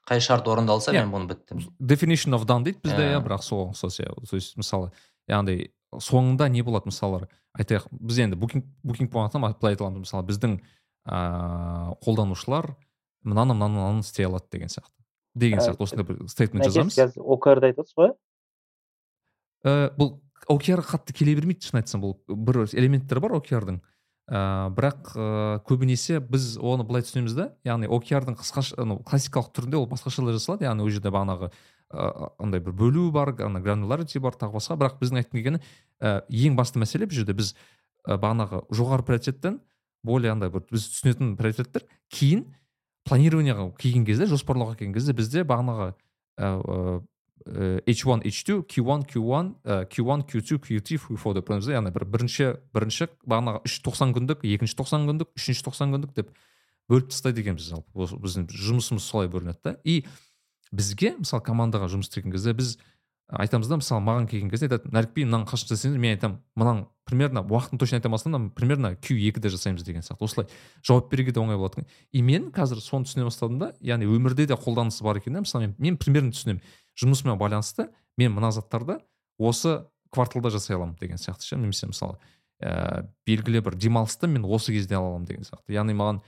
Қай шарт орындалса мен бұны бітті. Definition of done дейді бізде иә бірақ соған ұқсас иә то есть мысалы яғни соңында не болады мысалы айтайық біз енді букинг букинг болғандықтан былай айта аламыз. Мысалы біздің ыыы қолданушылар мынаны мынаны мынаны істей алады деген сияқты. Деген сияқты осындай бір стейтмент жазамыз. қазір окрды айтып отырсыз ғой? Ә, бұл окр қатты келе бермейді шын айтсам бұл бір элементтер бар окрдың ә, бірақ ә, көбінесе біз оны былай түсінеміз да яғни окрдың қысқаша ну классикалық түрінде ол басқашалай жасалады яғни ол жерде бағанағы андай бір бөлу бар ана грануларити бар тағы басқа. Бірақ біздің айтқым келгені ә, ең басты мәселе бұл жерде біз ә, бағанағы жоғары приоритеттен более андай бір біз түсінетін приоритеттер. Кейін планированияға келген кезде жоспарлауға келген кезде бізде бағанағы h1 h2 q1 q1 q1 q2 q3 q4 деп да яғни бір бірінші бірінші бағанағы үш тоқсан күндік екінші тоқсан күндік үшінші тоқсан күндік деп бөліп тастайды екенбіз жалпы. Біздің жұмысымыз солай бөлінеді да и бізге мысалы командаға жұмыс істеген кезде біз айтамыз да мысалы маған келген кезде айтады нәрікби мынаны қашан жасаймыз? мен айтамын мынаның примерно уақытын точно айта алмасам да примерно q екіде жасаймыз деген сияқты. Осылай жауап беруге де оңай болады и мен қазір соны түсіне бастадым да яғни өмірде де қолданысы бар екен да мысалы мен, мен примерно түсінемін. Жұмысыма байланысты мен мына заттарды осы кварталда жасай аламын деген сияқты ше. Немесе мысалы ә, белгілі бір демалысты мен осы кезде ала аламын деген сияқты. Яғни маған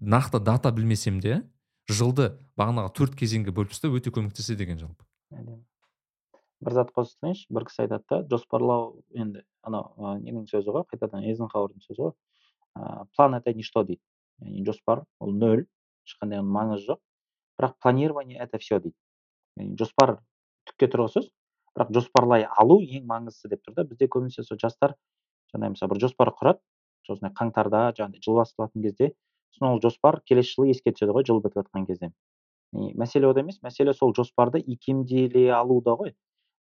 нақты дата білмесем де жылды бағанағы төрт кезеңге бөліп тастау өте көмектеседі екен жалпы. Бір зат қосып бір кісі айтады да жоспарлау енді анау ненің сөзі ғой? Қайтадан эйзенхауэрдің сөзі ғой. Ыыы план это ничто дейді. Яғни жоспар ол нөл. Ешқандай маңызы жоқ. Бірақ планирование это все дейді. Яғни жоспар түкке тұрғысыз бірақ жоспарлай алу ең маңыздысы деп тұр да. Бізде көбінесе сол жастар жаңағыдай мысалы бір жоспар құрады. Сосын қаңтарда жаңағыдай жыл басталатын кезде сосын ол жоспар келесі жылы еске түседі ғой жыл бітіп жатқан кезде. Мәселе ода емес. Мәселе сол жоспарды икемделе алуда ғой.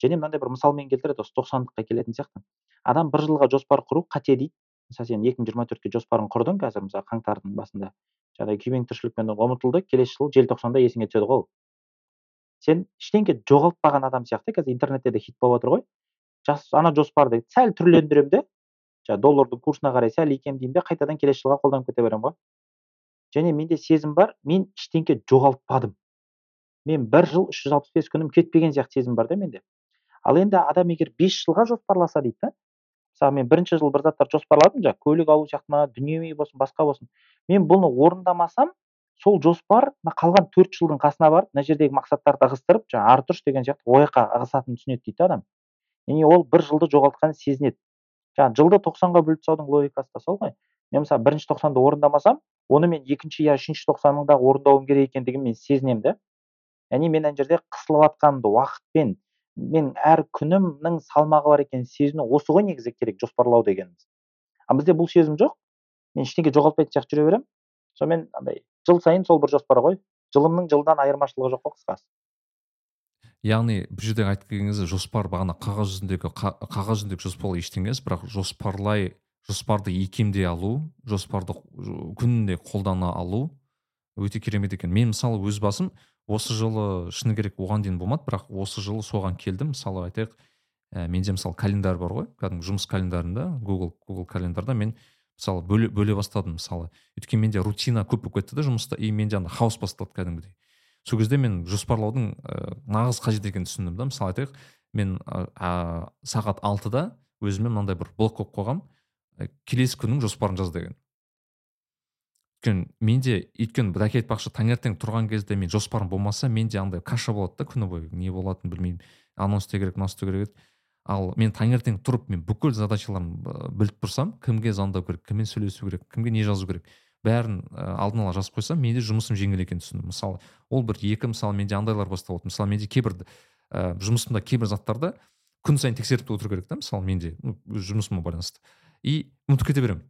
Және мынандай бір мысалмен келтіреді осы тоқсандыққа келетін сияқты. Адам бір жылға жоспар құру қате дейді. Мысалы сен екі мың жиырма төртке жоспарын құрдың қазір мысалы қаңтардың басында. Жаңағыдай күйбең тіршілікпен ұмытылды келесі жылы желтоқсанда есіңе түседі ғой сен ештеңке жоғалтпаған адам сияқты қазір интернетте де хит болып жатыр ғой. Жас ана жоспарды сәл түрлендіремін де жаңағы доллардың курсына қарай сәл икемдеймін де қайтадан келесі жылға қолданып кете беремін ғой. Және менде сезім бар мен ештеңке жоғалтпадым. Мен бір жыл үш жүз алпыс бес күнім кетпеген сияқты сезім бар да менде. Ал енді адам егер бес жылға жоспарласа дейді да мысалы мен бірінші жыл бір заттарды жоспарладым жаңағы көлік алу сияқты ма дүние болсын басқа болсын мен бұны орындамасам сол жоспар мына қалған төрт жылдың қасына барып мына жердегі мақсаттарды ығыстырып жаңағы ары тұрш деген сияқты ол жаққа ығысатынын түсінеді дейді адам. Яғни ол бір жылды жоғалтқанын сезінеді. Жаңағы жылды тоқсанға бөліп тастаудың логикасы да сол ғой. Мен мысалы бірінші тоқсанды орындамасам оны мен екінші я үшінші тоқсанында орындауым керек екендігін мен сезінемін да. Яғни мен ана жерде қысылып жатқанымды уақытпен мен әр күнімнің салмағы бар екенін сезіну осы ғой негізі керек жоспарлау дегеніміз. Ал бізде бұл сезім жоқ. Мен ештеңе жоғалтпайтын сияқты жүре беремін. Сонымен андай жыл сайын сол бір жоспар ғой. Жылымның жылдан айырмашылығы жоқ қой қысқасы. Яғни бұл жерде айтып келген жоспар бағана қағаз жүзіндегі қағаз жүзіндегі жоспар ештеңе емес бірақ жоспарлай жоспарды икемдей алу жоспарды күнде қолдана алу өте керемет екен. Мен мысалы өз басым осы жылы шыны керек оған дейін болмады бірақ осы жылы соған келдім. Мысалы айтайық ә, менде мысалы календарь бар ғой. Кәдімгі жұмыс календарында google google календарда мен мысалы бөле, бөле бастадым. Мысалы өйткені менде рутина көп болып кетті да жұмыста и менде андай хаос басталды кәдімгідей. Сол кезде мен жоспарлаудың ә, нағыз қажет екенін түсіндім да. Мысалы айтайық мен ә, сағат алтыда өзіме мынандай бір блок қойып қойғанмын ә, келесі күннің жоспарын жаз деген. Өйткені менде өйткені дәке айтпақшы таңертең тұрған кезде мен жоспарым болмаса менде андай каша болады да күні бойы не болатынын білмеймін анау істеу керек мынау істеу керек еді. Ал мен таңертең тұрып мен бүкіл задачаларымды біліп тұрсам кімге звондау керек кіммен сөйлесу керек кімге не жазу керек бәрін ә, алдын ала жазып қойсам менде жұмысым жеңіл екенін түсіндім. Мысалы ол бір екі мысалы менде андайлар басталады мысалы менде кейбір ә, жұмысымда кейбір заттарды күн сайын тексеріп отыру керек та. Мысалы менде ну, жұмысыма байланысты. И ұмытып кете беремін.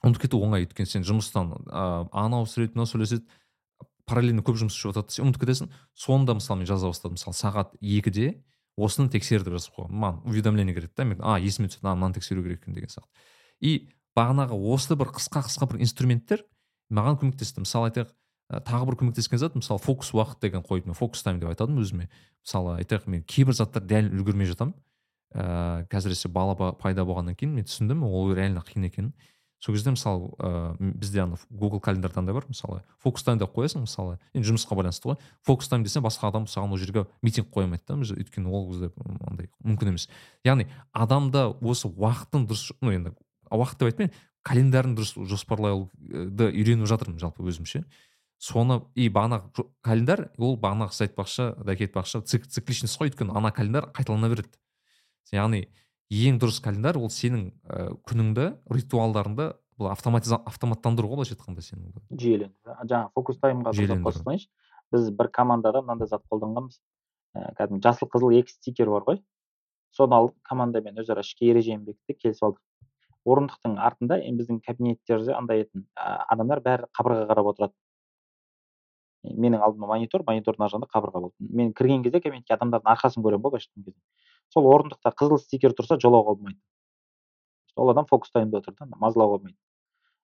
Ұмытып кету оңай өйткені сен жұмыстан ә, анау сөйлейді мынау сөйлеседі. Параллельно көп жұмыс істеп жатады. Сен ұмытып кетесің. Соны да мысалы мен жаза бастадым. Мысалы сағат екіде осыны тексер деп жазып қойғанмын. Маған уведомление келеді да мен а есіме түседі. А мынаны тексеру керек екен деген сияқты. И бағанағы осы бір қысқа қысқа бір инструменттер маған көмектесті. Мысалы айтайық тағы бір көмектескен зат мысалы фокус уақыт деген қойып мен фокус тайм деп айтатынмын өзіме. Мысалы айтайық мен кейбір заттар дәл үлгермей жатамын. Ыыы әсіресе бала пайда болғаннан кейін мен түсіндім ол реально қиын екенін сол кезде мысалы ыыы бізде ана google календарь андай бар мысалы. Фокус тайм деп қоясың мысалы. Енді жұмысқа байланысты ғой. Фокус тайм десе басқа адам саған ол жерге митинг қоя алмайды да өйткені ол кезде андай мүмкін емес. Яғни адамда осы уақыттың дұрыс ну енді уақыт деп айтпаймын календарьін дұрыс жоспарлауды үйреніп жатырмын жалпы өзім ше соны и бағанағы календарь ол бағанағы сіз айтпақшы дәке айтпақшы цикличность қой. Өйткені ана календарь қайталана береді. Яғни ең дұрыс календарь ол сенің ә, күніңді ритуалдарыңды бұл автоматтандыру ғой былайша айтқанда сенің жүйелендіру. Жаңағы фокус таймға қосылайыншы біз бір командада мынандай зат қолданғанбыз. Ә, кәдімгі жасыл қызыл екі стикер бар ғой. Соны алып командамен өзара ішкі ережені бекіттік келісіп алдық. Орындықтың артында енді біздің кабинеттерде андай етін адамдар бәрі қабырғаға қарап отырады. Менің алдымда монитор монитордың ар жағында қабырға болды. Мен кірген кезде кабинетке адамдардың арқасын көремін ғой былайша айтқан кезде. Сол орындықта қызыл стикер тұрса жолауға болмайды. Ол адам фокус таймда отыр да мазалауға болмайды.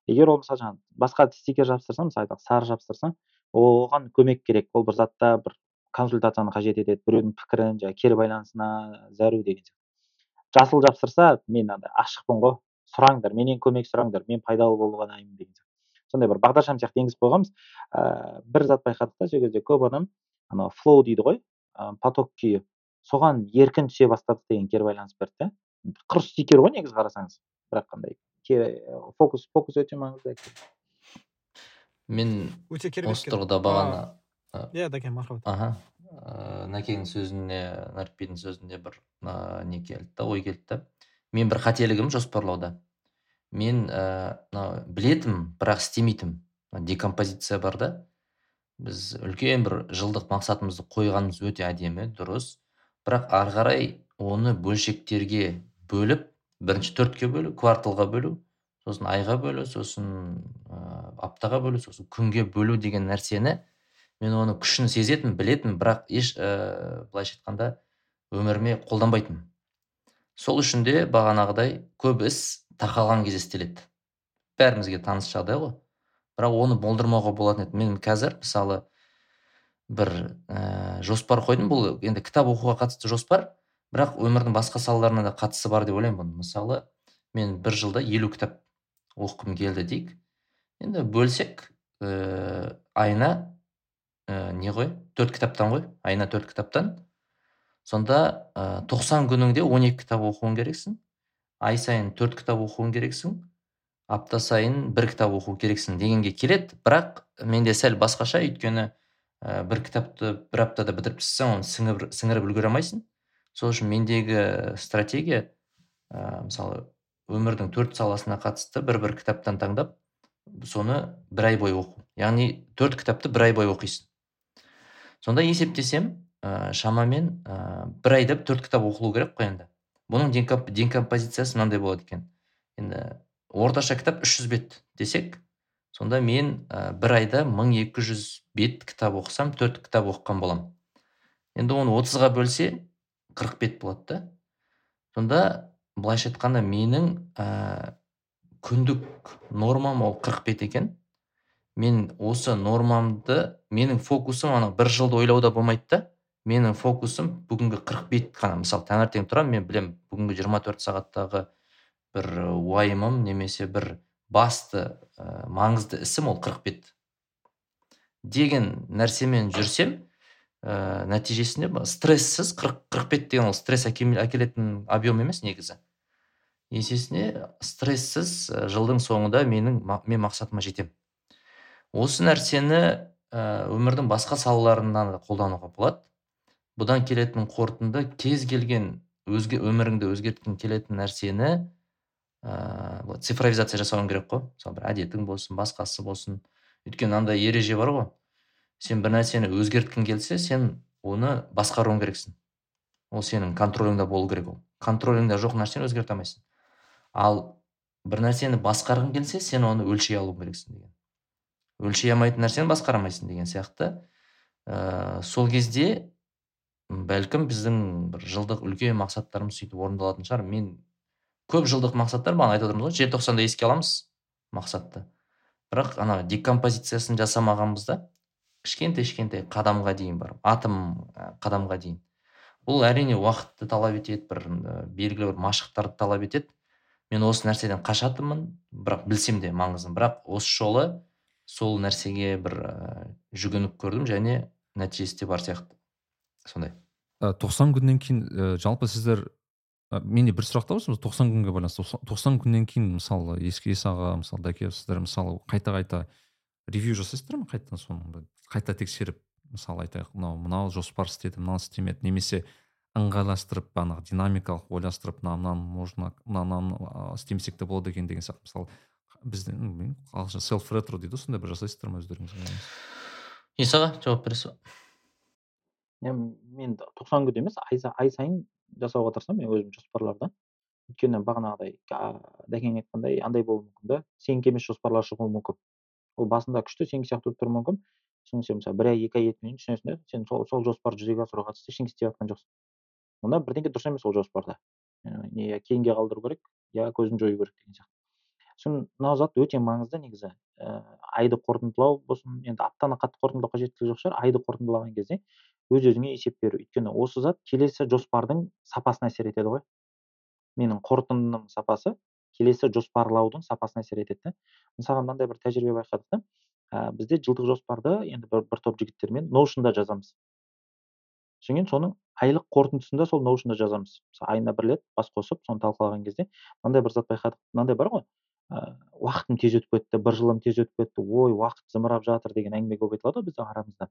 Егер ол мысалы жаңағы басқа стикер жабыстырсаң мысалы айталық сары жабыстырсаң оған көмек керек. Ол бір затта бір консультацияны қажет етеді біреудің пікірін жаңағы кері байланысына зәру деген сияқты. Жасыл жапсырса мен андай ашықпын ғой. Сұраңдар менен көмек сұраңдар мен пайдалы болуға дайынмын деген сияқты. Сондай бір бағдаршам сияқты енгізіп қойғанбыз. Ыыы бір зат байқадық та сол кезде. Көп адам анау флоу дейді ғой поток күйі. Соған еркін түсе бастады деген кері байланыс берді да. Құр стикер ғой негізі қарасаңыз. бірақ қандай фокус фокус өте маңызды мен өте керемет осы тұрғыда бағана иә дәке мархабат аха ыыы нәкеңнің сөзіне нәрікбидің сөзіне бір не келді да ой келді да мен бір қателігім жоспарлауда. Мен мына білетінмін бірақ істемейтінмін. Декомпозиция бар да. Біз үлкен бір жылдық мақсатымызды қойғанымыз өте әдемі дұрыс. Бірақ ары қарай оны бөлшектерге бөліп бірінші төртке бөлу кварталға бөлу сосын айға бөлу сосын ә, аптаға бөлу сосын күнге бөлу деген нәрсені мен оны күшін сезетін білетін бірақ еш ә, былайша айтқанда өміріме қолданбайтынмын сол үшін де бағанағыдай көп іс тақалған кезде істеледі бәрімізге таныс жағдай ғой. Бірақ оны болдырмауға болатын еді. Мен қазір мысалы бір ә, жоспар қойдым. Бұл енді кітап оқуға қатысты жоспар. Бірақ өмірдің басқа салаларына да қатысы бар деп ойлаймын бұның мысалы мен бір жылда елу кітап оқығым келді дейік. Енді бөлсек ә, айына ә, не ғой төрт кітаптан ғой айына төрт кітаптан. Сонда ә, 90 күніңде 12 кітап оқуың керексің. Ай сайын төрт кітап оқуың керексің. Апта сайын бір кітап оқу керексің дегенге келеді. Бірақ менде сәл басқаша. Өйткені ә, бір кітапты бір аптада бітіріп тастасаң оны сіңіріп, сіңіріп үлгере алмайсың. Сол үшін мендегі стратегия ә, мысалы өмірдің төрт саласына қатысты бір бір кітаптан таңдап соны бір ай бойы оқу. Яғни төрт кітапты бір ай бойы оқисың. Сонда есептесем ә, шамамен ә, бір айда төрт кітап оқылу керек қой енді. Бұның декомпозициясы мынандай болады екен. Енді орташа кітап 300 бет десек сонда мен ә, бір айда 1200 бет кітап оқысам төрт кітап оқыған боламын. Енді оны отызға бөлсе 40 бет болады да. Сонда былайша айтқанда менің ә, күндік нормам ол 40 бет екен. Мен осы нормамды менің фокусым ана бір жылды ойлауда болмайды да. Менің фокусым бүгінгі 40 бет қана. Мысалы таңертең тұрамын мен білем бүгінгі 24 сағаттағы бір уайымым немесе бір басты ә, маңызды ісім ол 40 бет. Деген нәрсемен жүрсем ә, нәтижесінде стрессіз 40, 40 бет деген ол стресс әкелетін объем емес негізі. Есесіне стрессіз жылдың соңында менің мен мақсатыма жетем. осы нәрсені өмірдің басқа салаларында да қолдануға болады. Бұдан келетін қорытынды кез келген өзге өміріңді өзгерткің келетін нәрсені ыыы цифровизация жасауың керек қой. Мысалы бір әдетің болсын басқасы болсын. Өйткені мынандай ереже бар ғой. Сен бір нәрсені өзгерткің келсе сен оны басқаруың керексің. Ол сенің контроліңде болу керек ол. Контроліңде жоқ нәрсені өзгерте алмайсың. Ал бір нәрсені басқарғың келсе сен оны өлшей алу керексің деген. Өлшей алмайтын нәрсені басқара алмайсың деген сияқты. Ә, сол кезде бәлкім біздің бір жылдық үлкен мақсаттарымыз сөйтіп орындалатын шығар. Мен көп жылдық мақсаттар бағана айтып отырмыз ғой желтоқсанда еске аламыз мақсатты. Бірақ ана декомпозициясын жасамағанбыз да кішкентай кішкентай қадамға дейін барып атом қадамға дейін. Бұл әрине уақытты талап етеді бір белгілі бір машықтарды талап етеді. Мен осы нәрседен қашатынмын бірақ білсем де маңызын бірақ осы жолы сол нәрсеге бір жүгініп көрдім және нәтижесі де бар сияқты. Сондай. Тоқсан күннен кейін ә, жалпы сіздер менде бір сұрақ та бар тоқсан күнге байланысты. Тоқсан күннен кейін мысалы еске аға мысалы дәке сіздер мысалы қайта қайта ревью жасайсыздар ма қайтадан соны қайта тексеріп мысалы айтайық мынау мынау жоспар істеді мынау істемеді немесе ыңғайластырып бағанағы динамикалық ойластырып мына мынаны можно мынаны істемесек те болады екен деген сияқты. Мысалы бізде ағылшын селф ретро дейді ғой сондай бір жасайсыздар ма өздеріңіз аға жауап бересіз ба мен тоқсан күн емес ай, ай сайын жасауға тырысамын мен өзім жоспарларды өйткені бағанағыдай дәкең айтқандай андай болуы мүмкін да сенікі емес жоспарлар шығуы мүмкін. Ол басында күшті сенікі сияқты болып тұруы мүмкін. Сосын сен мысалы бір ай екі ай кейін түсінесің да сен сол, сол жоспарды жүзеге асыруға қатысты ештеңе істеп жатқан жоқсың. Онда бірдеңе дұрыс емес ол жоспарда. Не кейінге қалдыру керек я көзін жою керек деген сияқты. Сосын мынау зат өте маңызды негізі. Ә, айды қорытындылау болсын енді аптаны қатты қорытындылау қажеттілігі жоқ шығар. Айды қорытындылаған кезде өз өзіңе есеп беру. өйткені осы зат келесі жоспардың сапасына әсер етеді ғой. Менің қорытындының сапасы келесі жоспарлаудың сапасына әсер етеді да. Мысалға мынандай бір тәжірибе байқадық та. Ә, бізде жылдық жоспарды енді бір, бір топ жігіттермен ноушнда жазамыз. Содан кейін соның айлық қорытындысын сол ноушнда жазамыз. Мысалы айына бір рет бас қосып соны талқылаған кезде мынандай бір зат байқадық. Мынандай бар ғой. Ә, уақытым тез өтіп кетті бір жылым тез өтіп кетті ой уақыт зымырап жатыр деген әңгіме көп айтылады ғой біздің арамызда.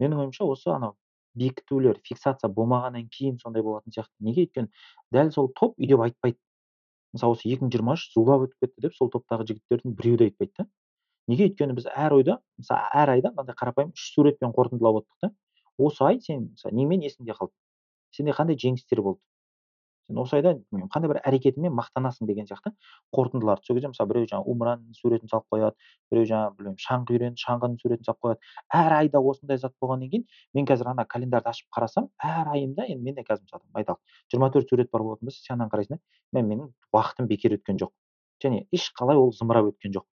Менің ойымша осы анау бекітулер фиксация болмағаннан кейін сондай болатын сияқты. Неге өйткені дәл сол топ үйде айтпайды. Мысалы осы екі мың жиырма үш зулап өтіп кетті деп сол топтағы жігіттердің біреуі де айтпайды да. Неге өйткені біз әр ойда мысалы әр айда мынандай қарапайым үш суретпен қорытындылап отырдық та. Осы ай сен мысалы немен есіңде қалды? Сенде қандай жеңістер болды? Сен осы айда қандай бір әрекетіңмен мақтанасың деген сияқты қорытындыларды сол кезде мысалы біреу жаңағы умраның суретін салып қояды біреу жаңағы білмеймін шаңғы үйренді шаңғының суретін салып қояды. Әр айда осындай зат болғаннан кейін мен қазір ана календарды ашып қарасам әр айымда енді менде қазір мысалы айталық жиырма төрт сурет бар болатын болса сен ананы қарайсың да менің уақытым бекер өткен жоқ. Және ешқалай ол зымырап өткен жоқ.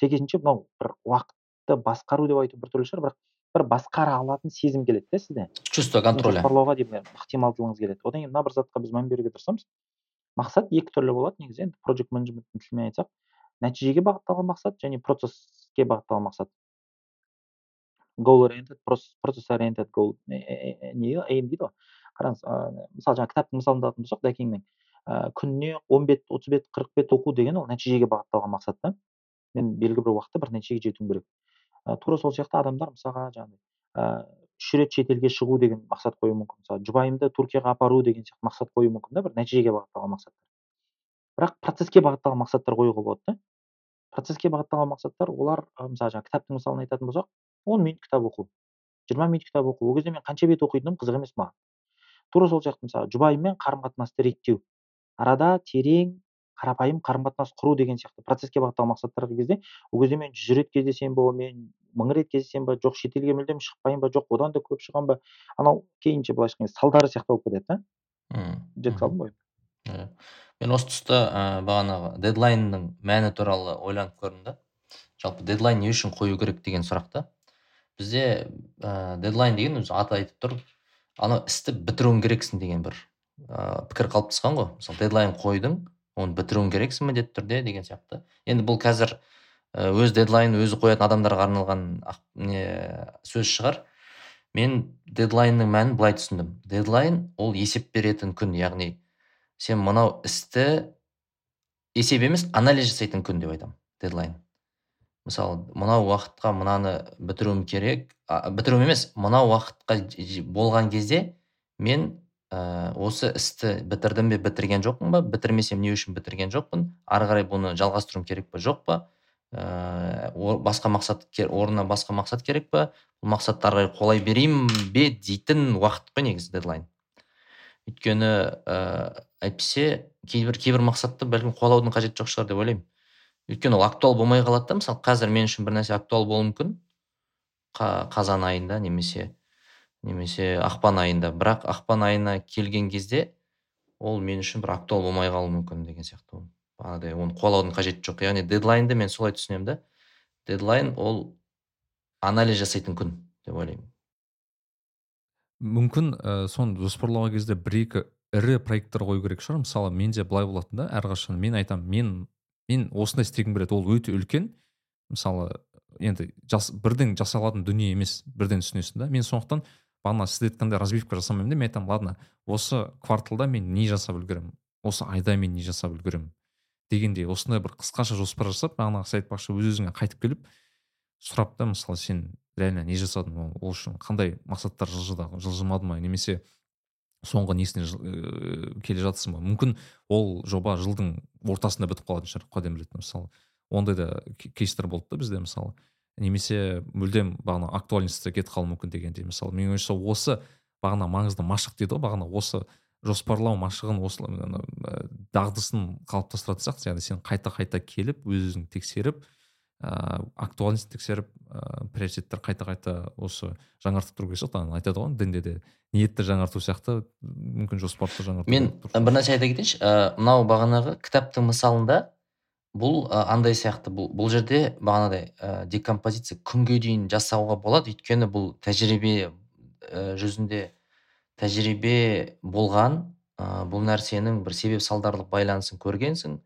Сәйкесінше мынау бір уақытты басқару деп айту біртүрлі шығар бірақ бір басқара алатын сезім келеді да сізде. Чувство контроля. жоспарлауға деген ықтималдылығыңыз келеді. Одан кейін мына бір затқа біз мән беруге тырысамыз. Мақсат екі түрлі болады негізі. Енді проджект менеджменттің тілімен айтсақ нәтижеге бағытталған мақсат және процесске бағытталған мақсат. Goal. Oriented процесс oriented goal не эйм дейді ғой. Қараңыз мысалы жаңағы кітаптың мысалын алатын болсақ дәкеңнің күніне он бет отыз бет қырық бет оқу деген ол нәтижеге бағытталған мақсат та. Мен белгілі бір уақытта бір нәтижеге жетуім керек. Тура сол сияқты адамдар мысалға жаңағыдай үш рет шетелге шығу деген мақсат қоюы мүмкін. Мысалы жұбайымды түркияға апару деген сияқты мақсат қоюы мүмкін да бір нәтижеге бағытталған мақсаттар. Бірақ процеске бағытталған мақсаттар қоюға болады да. Процеске бағытталған мақсаттар олар мысалы жаңағы кітаптың мысалын айтатын болсақ он минут кітап оқу жиырма минут кітап оқу. Ол кезде мен қанша бет оқитыным қызық емес маған. Тура сол сияқты мысалы жұбайыммен қарым қатынасты реттеу. Арада терең қарапайым қарым қатынас құру деген сияқты процеске бағытталған мақсаттар кезде ол кезде мен жүз рет кездесемін ба мен мың рет кездесемін ба жоқ шетелге мүлдем шықпаймын ба жоқ одан да көп шығамын ба? Анау кейінше былайша айтқан салдары сияқты болып кетеді да. Жеткізе алдым ғой. Иә. Мен осы тұста ә, бағанағы дедлайнның мәні туралы ойланып көрдім да. Жалпы дедлайн не үшін қою керек деген сұрақта. Бізде ә, дедлайн деген өзі аты айтып тұр. Анау істі бітіруің керексің деген бір ә, пікір қалыптасқан ғой. Мысалы дедлайн қойдың оны бітіруің керексің міндетті түрде деген сияқты. Енді бұл қазір өз дедлайнын өзі қоятын адамдарға арналған не сөз шығар. Мен дедлайнның мәнін былай түсіндім. Дедлайн ол есеп беретін күн яғни сен мынау істі есеп емес анализ жасайтын күн деп айтамын дедлайн. Мысалы мынау уақытқа мынаны бітіруім керек а, бітіру емес мынау уақытқа болған кезде мен ә, осы істі бітірдім бе бітірген жоқпын ба? Бітірмесем не үшін бітірген жоқпын? Ары қарай бұны жалғастыруым керек па жоқ па? Ә, басқа мақсат орнына басқа мақсат керек па? Бұл мақсатты ары қарай қуалай берейін бе дейтін уақыт қой негізі дедлайн. Өйткені ә, әйтпесе кейбір кейбір мақсатты бәлкім қуалаудың қажеті жоқ шығар деп ойлаймын. Өйткені ол актуал болмай қалады да мысалы қазір мен үшін бір нәрсе актуал болуы мүмкін. Қазан айында немесе немесе ақпан айында. Бірақ ақпан айына келген кезде ол мен үшін бір актуал болмай қалуы мүмкін деген сияқты. Бағанадай оны қуалаудың қажеті жоқ. Яғни дедлайнды мен солай түсінемін да. Дедлайн ол анализ жасайтын күн деп ойлаймын. Мүмкін ә, соны жоспарлаған кезде бір екі ірі проекттер қою керек шығар. Мысалы менде былай болатын да әрқашан мен айтамын мен мен осындай істегім келеді. Ол өте үлкен. Мысалы енді жас, бірден жасалатын дүние емес бірден түсінесің да. Мен сондықтан бағана сіз айтқандай разбивка жасамаймын да мен айтамын ладно осы кварталда мен не жасап үлгеремін осы айда мен не жасап үлгеремін дегендей осындай бір қысқаша жоспар жасап бағанағы сіз айтпақшы өз өзіңе қайтып келіп сұрап та мысалы сен реально не жасадың ол, үшін қандай мақсаттар жылжыды жылжымады ма немесе соңғы несіне ә, келе жатсың ба? Мүмкін ол жоба жылдың ортасында бітіп қалатын шығар құдай біледі мысалы. Ондай да кейстер болды да бізде мысалы. Немесе мүлдем бағана актуальностьта кетіп қалуы мүмкін дегендей мысалы. Менің ойымша осы бағана маңызды машық дейді ғой бағана осы жоспарлау машығын осы дағдысын қалыптастыратын сияқты. Яғни сен қайта қайта келіп өз өзіңді тексеріп ыыы актуальность тексеріп ыыы приоритеттер қайта қайта осы жаңартып тұру керек сияқты. Айтады ғой дінде де ниетті жаңарту сияқты мүмкін жоспарды жаңарту мен бір нәрсе айта кетейінші. Ә, мынау бағанағы кітаптың мысалында бұл ә, андай сияқты. Бұл бұл жерде бағанадай ә, декомпозиция күнге дейін жасауға болады. Өйткені бұл тәжірибе ә, жүзінде тәжірибе болған ә, бұл нәрсенің бір себеп салдарлық байланысын көргенсің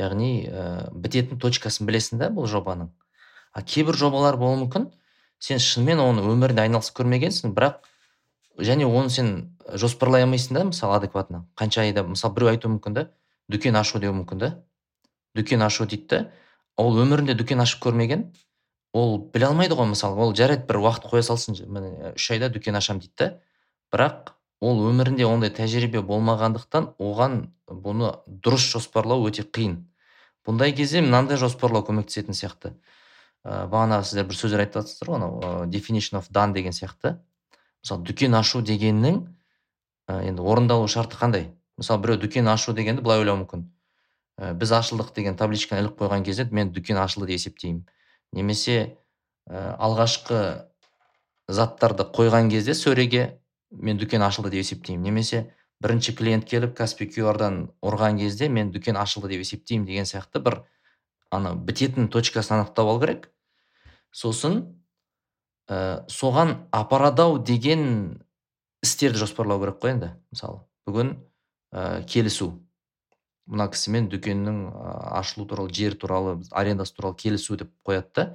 яғни ә, бітетін точкасын білесің да бұл жобаның. А кейбір жобалар болуы мүмкін. Сен шынымен оны өмірінде айналысып көрмегенсің бірақ және оны сен жоспарлай алмайсың да мысалы адекватно. Қанша айда мысалы біреу айтуы мүмкін да дүкен ашу деуі мүмкін да. Дүкен ашу дейді да ол өмірінде дүкен ашып көрмеген ол біле алмайды ғой мысалы ол жарайды бір уақыт қоя салсын міне үш айда дүкен ашамын дейді да бірақ ол өмірінде ондай тәжірибе болмағандықтан оған бұны дұрыс жоспарлау өте қиын. Бұндай кезде мынандай жоспарлау көмектесетін сияқты. Ә, бағанағы сіздер бір сөздер айтып жатсыздар ғой анау definition of done деген сияқты. Мысалы дүкен ашу дегеннің ә, енді орындалу шарты қандай? Мысалы біреу дүкен ашу дегенді былай ойлауы мүмкін. Ә, біз ашылдық деген табличканы іліп қойған кезде мен дүкен ашылды деп есептеймін. Немесе ә, алғашқы заттарды қойған кезде сөреге мен дүкен ашылды деп есептеймін. Немесе бірінші клиент келіп каспи qrдан ұрған кезде мен дүкен ашылды деп есептеймін деген сияқты бір ана бітетін точкасын анықтап алу керек. Сосын ә, соған апарады деген істерді жоспарлау керек қой енді мысалы. Бүгін ә, келісу. Мына кісімен дүкеннің ашылу туралы жер туралы арендасы туралы келісу деп қояды да.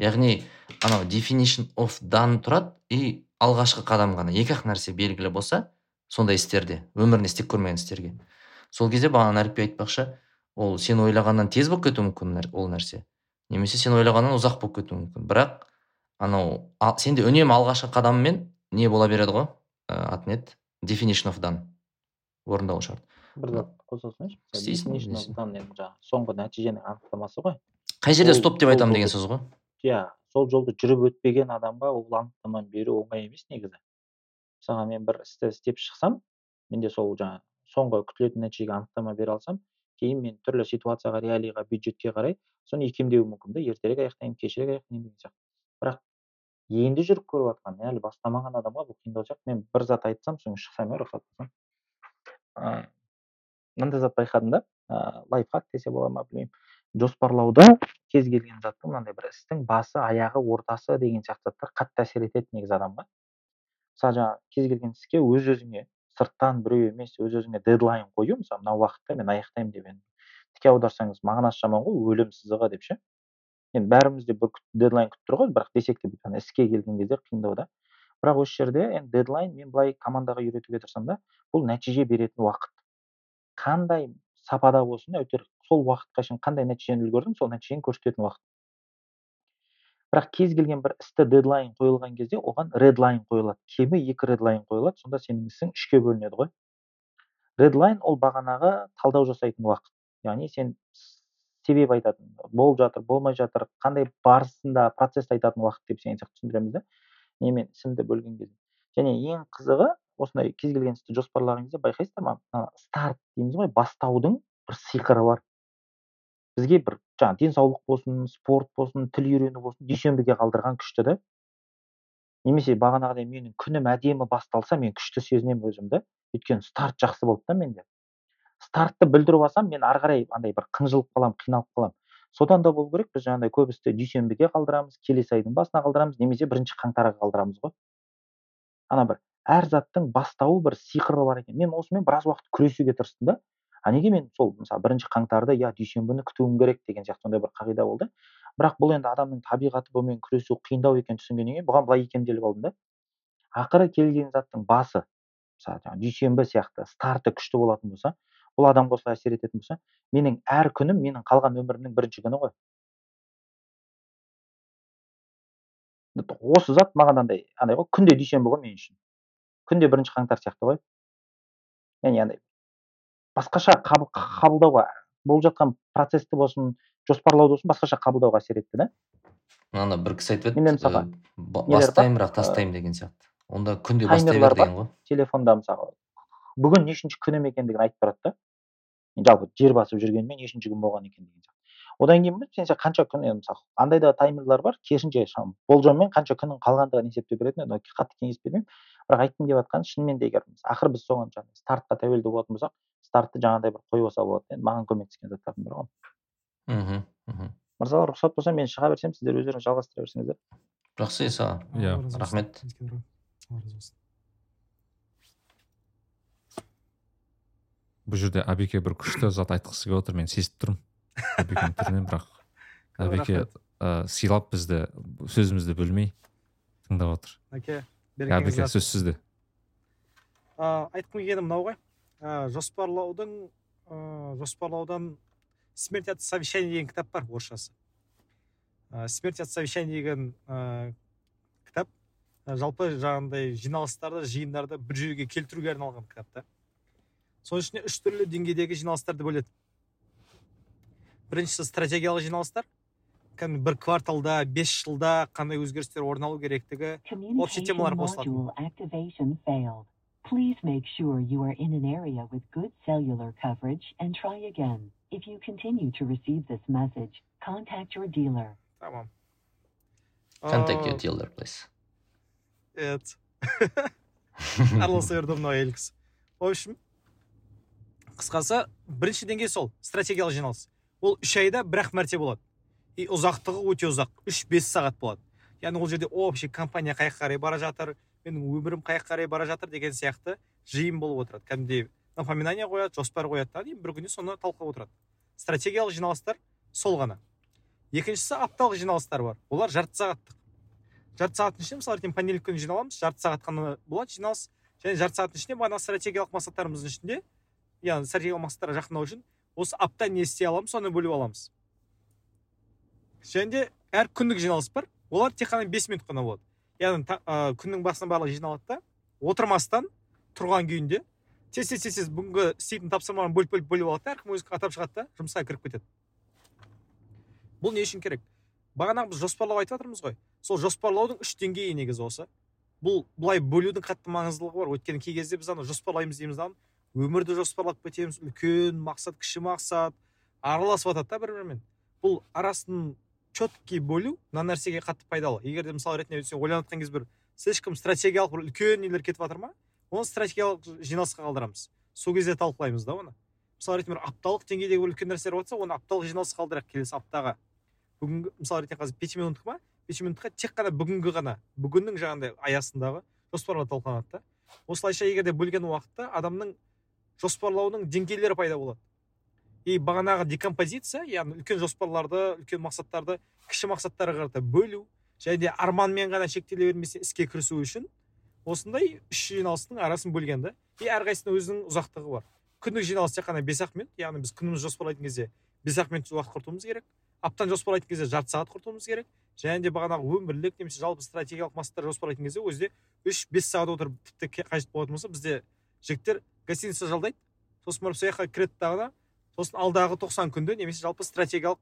Яғни анау definition of done тұрады и алғашқы қадам ғана. Екі ақ нәрсе белгілі болса сондай істерде өмірінде істеп көрмеген істерге. Сол кезде бағана нәрікбек айтпақшы ол сен ойлағаннан тез болып кетуі мүмкін ол нәрсе. Немесе сен ойлағаннан ұзақ болып кетуі мүмкін. Бірақ анау а, сенде үнемі алғашқы қадаммен не бола береді ғой? Ә, аты не еді definition of done. Орындалу шарт. Бір зат қоса істейсің енді жаңағы соңғы нәтиженің анықтамасы ғой. Қай жерде стоп деп айтамын деген сөз ғой? иә сол жолды жүріп өтпеген адамға ол анықтаманы беру оңай емес негізі. Мысалға мен бір істі істеп шықсам менде сол жаңағы соңғы күтілетін нәтижеге анықтама бере алсам кейін мен түрлі ситуацияға реалиға бюджетке қарай соны икемдеуім мүмкін да ертерек аяқтаймын кешірек аяқтаймын деген сияқты. Бірақ енді жүріп көріп жатқан әлі бастамаған адамға бұл қиындау сияқты мен бір зат айтсам соны шықсам иә рұқсат болса мынандай зат байқадым да ыыы лайфхак десе бола ма білмеймін. Жоспарлауда кез келген заттың мынандай бір істің басы аяғы ортасы деген сияқты заттар қатты әсер етеді негізі адамға мысалы жаңағы кез келген іске өз өзіңе сырттан біреу емес өз өзіңе дедлайн қою мысалы мына уақытта мен аяқтаймын деп енді тіке аударсаңыз мағынасы жаман ғой өлім сызығы деп ше. Енді бәріміз де бір дедлайн күтіп тұр ғой бірақ десек те іске келген кезде қиындау да бірақ осы жерде енді дедлайн мен былай командаға үйретуге тырысамын да бұл нәтиже беретін уақыт. Қандай сапада болсын әйтеуір сол уақытқа шейін қандай нәтижені үлгердің сол нәтижені көрсететін уақыт. Бірақ кез келген бір істі дедлайн қойылған кезде оған редлайн қойылады. Кемі екі редлайн қойылады сонда сенің ісің үшке бөлінеді ғой. Редлайн ол бағанағы талдау жасайтын уақыт. Яғни сен себеп айтатын болып жатыр болмай жатыр қандай барысында процессті айтатын уақыт деп деген сияқты түсіндіреміз да немен ісімді бөлген кезде. Және ең қызығы осындай кез келген істі жоспарлаған кезде байқайсыздар ма? Старт дейміз ғой бастаудың бір сиқыры бар. Бізге бір жаңағы денсаулық болсын спорт болсын тіл үйрену болсын дүйсенбіге қалдырған күшті да. Немесе бағанағыдай менің күнім әдемі басталса мен күшті сезінемін өзімді. Өйткені старт жақсы болды да менде. Стартты бүлдіріп алсам мен ары қарай андай бір қынжылып қаламын қиналып қаламын содан да болу керек біз жаңағыдай көп істі дүйсенбіге қалдырамыз келесі айдың басына қалдырамыз немесе бірінші қаңтарға қалдырамыз ғой. Ана бір әр заттың бастауы бір сиқыры бар екен. Мен осымен біраз уақыт күресуге тырыстым да а неге мен сол мысалы бірінші қаңтарды иә дүйсенбіні күтуім керек деген сияқты сондай бір қағида болды. Бірақ бұл енді адамның табиғаты бұнымен күресу қиындау екенін түсінгеннен кейін бұған былай икемделіп алдым да. Ақыры келген заттың басы мысалы жаңағы дүйсенбі сияқты старты күшті болатын болса бұл адамға осылай әсер ететін болса менің әр күнім менің қалған өмірімнің бірінші күні ғой. Осы зат маған андай андай ғой күнде дүйсенбі ғой мен үшін күнде бірінші қаңтар сияқты ғой. Яғни андай басқаша қабылдауға болып жатқан процессті болсын жоспарлауды болсын басқаша қабылдауға әсер етті да. Ана бір кісі айтып еді мысалға бастаймын бірақ тастаймын деген сияқты. Онда күнде бастай бер деген ғой. Телефонда мысалы бүгін нешінші күнім екендігін айтып тұрады да. Жалпы жер басып жүргеніме нешінші күн болған екен деген сияқты одан кейін сен қанша күн енді мысалы андай да таймерлар бар. Керісінше болжаммен қанша күннің қалғандығын есептеп беретін еді қатты кеңес бермеймін. Бірақ айтқым келіп жатқаны шынымен де егер ақыры біз соған жаңағы стартқа тәуелді болатын болсақ стартты жаңағыдай бір қойып алса болады енді. Маған көмектескен заттардың бірі ғой. Мхм мхм. Мырзалар рұқсат болса мен шыға берсем сіздер өздеріңіз жалғастыра берсеңіздер. Жақсы иса иә. Рахмет. Бұл жерде әбеке бір күшті зат айтқысы келіп отыр. Мен сезіп тұрмын. Түрінен бірақ әбеке ә, сыйлап бізді сөзімізді бөлмей тыңдап отыр әке әбеке сөз сізде айтқым келгені мынау ғой ә, жоспарлаудың ә, жоспарлаудан смерть от совещания деген кітап бар орысшасы ә, смерть от совещания деген ә, кітап ә, жалпы жаңағындай жиналыстарды жиындарды бір жүйеге келтіруге арналған кітап та соның ішіне үш түрлі деңгейдегі жиналыстарды бөледі біріншісі стратегиялық жиналыстар кәдімгі бір кварталда бес жылда қандай өзгерістер орын алу керектігі общий темалар қосылады. Tamam. Contact your dealer, please. Evet. араласа берді мынау әйел кісі в общем қысқасы бірінші деңгей сол стратегиялық жиналыс ол үш айда бір ақ мәрте болады. И ұзақтығы өте ұзақ. Үш бес сағат болады. Яғни ол жерде общий компания қай қарай бара жатыр менің өмірім қай қарай бара жатыр деген сияқты жиын болып отырады. Кәдімгідей напоминание қояды жоспар қояды да бір күні соны талқылап отырады. Стратегиялық жиналыстар сол ғана. Екіншісі апталық жиналыстар бар. Олар жарты сағаттық. Жарты сағаттың ішінде мысалы ертең понедельник күні жиналамыз жарты сағат қана болады жиналыс. Және жарты сағаттың ішінде бағанағы стратегиялық мақсаттарымыздың ішінде яғни стратегиялық мақсаттарға жақындау үшін осы апта не істей аламыз соны бөліп аламыз. Және де әр күндік жиналыс бар олар тек қана бес минут қана болады. Яғни ә, күннің басына барлығы жиналады да отырмастан тұрған күйінде тез тез тез тез бүгінгі істейтін тапсырманы бөліп бөліп бөліп алады да әркім өзі атап шығады да жұмысқа кіріп кетеді. Бұл не үшін керек? Бағанағы біз жоспарлау айтып жатырмыз ғой. Сол жоспарлаудың үш деңгейі негізі осы. Бұл былай бөлудің қатты маңыздылығы бар. Өйткені кей кезде біз ана жоспарлаймыз дейміз да өмірді жоспарлап кетеміз үлкен мақсат кіші мақсат араласып жатады да бір бірімен бұл арасын четкий бөлу мына нәрсеге қатты пайдалы. Егер де мысал ретінде сен ойланып жатқан кезде бір слишком стратегиялық бір үлкен нелер кетіп жатыр ма оны стратегиялық жиналысқа қалдырамыз. Сол кезде талқылаймыз да оны. Мысалы ретінде бір апталық деңгейдегі бір үлкен нәрселер болса оны апталық жиналысқа қалдырайық келесі аптаға. Бүгінгі мысалы ретінде қазір пять минуттық па? Бес минутқа тек қана бүгінгі ғана бүгіннің жаңағыдай аясындағы жоспарлар талқыланады да. Осылайша егер де бөлген уақытта адамның жоспарлаудың деңгейлері пайда болады. И бағанағы декомпозиция яғни үлкен жоспарларды үлкен мақсаттарды кіші мақсаттарға қарата бөлу және де арманмен ғана шектеле бермесе іске кірісу үшін осындай үш жиналыстың арасын бөлген да. И әрқайсысының өзінің ұзақтығы бар. Күндік жиналыс тек қана бес ақ минут яғни біз күнімізді жоспарлайтын кезде бес ақ минут уақыт құртуымыз керек. Аптаны жоспарлайтын кезде жарты сағат құртуымыз керек. Және де бағанағы өмірлік немесе жалпы стратегиялық мақсаттар жоспарлайтын кезде өзі үш бес сағат отырып тіпті қажет болатын болса бізде жігіттер гостиница жалдайды. Сосын барып сол жаққа кіреді дағыда сосын алдағы тоқсан күнді немесе жалпы стратегиялық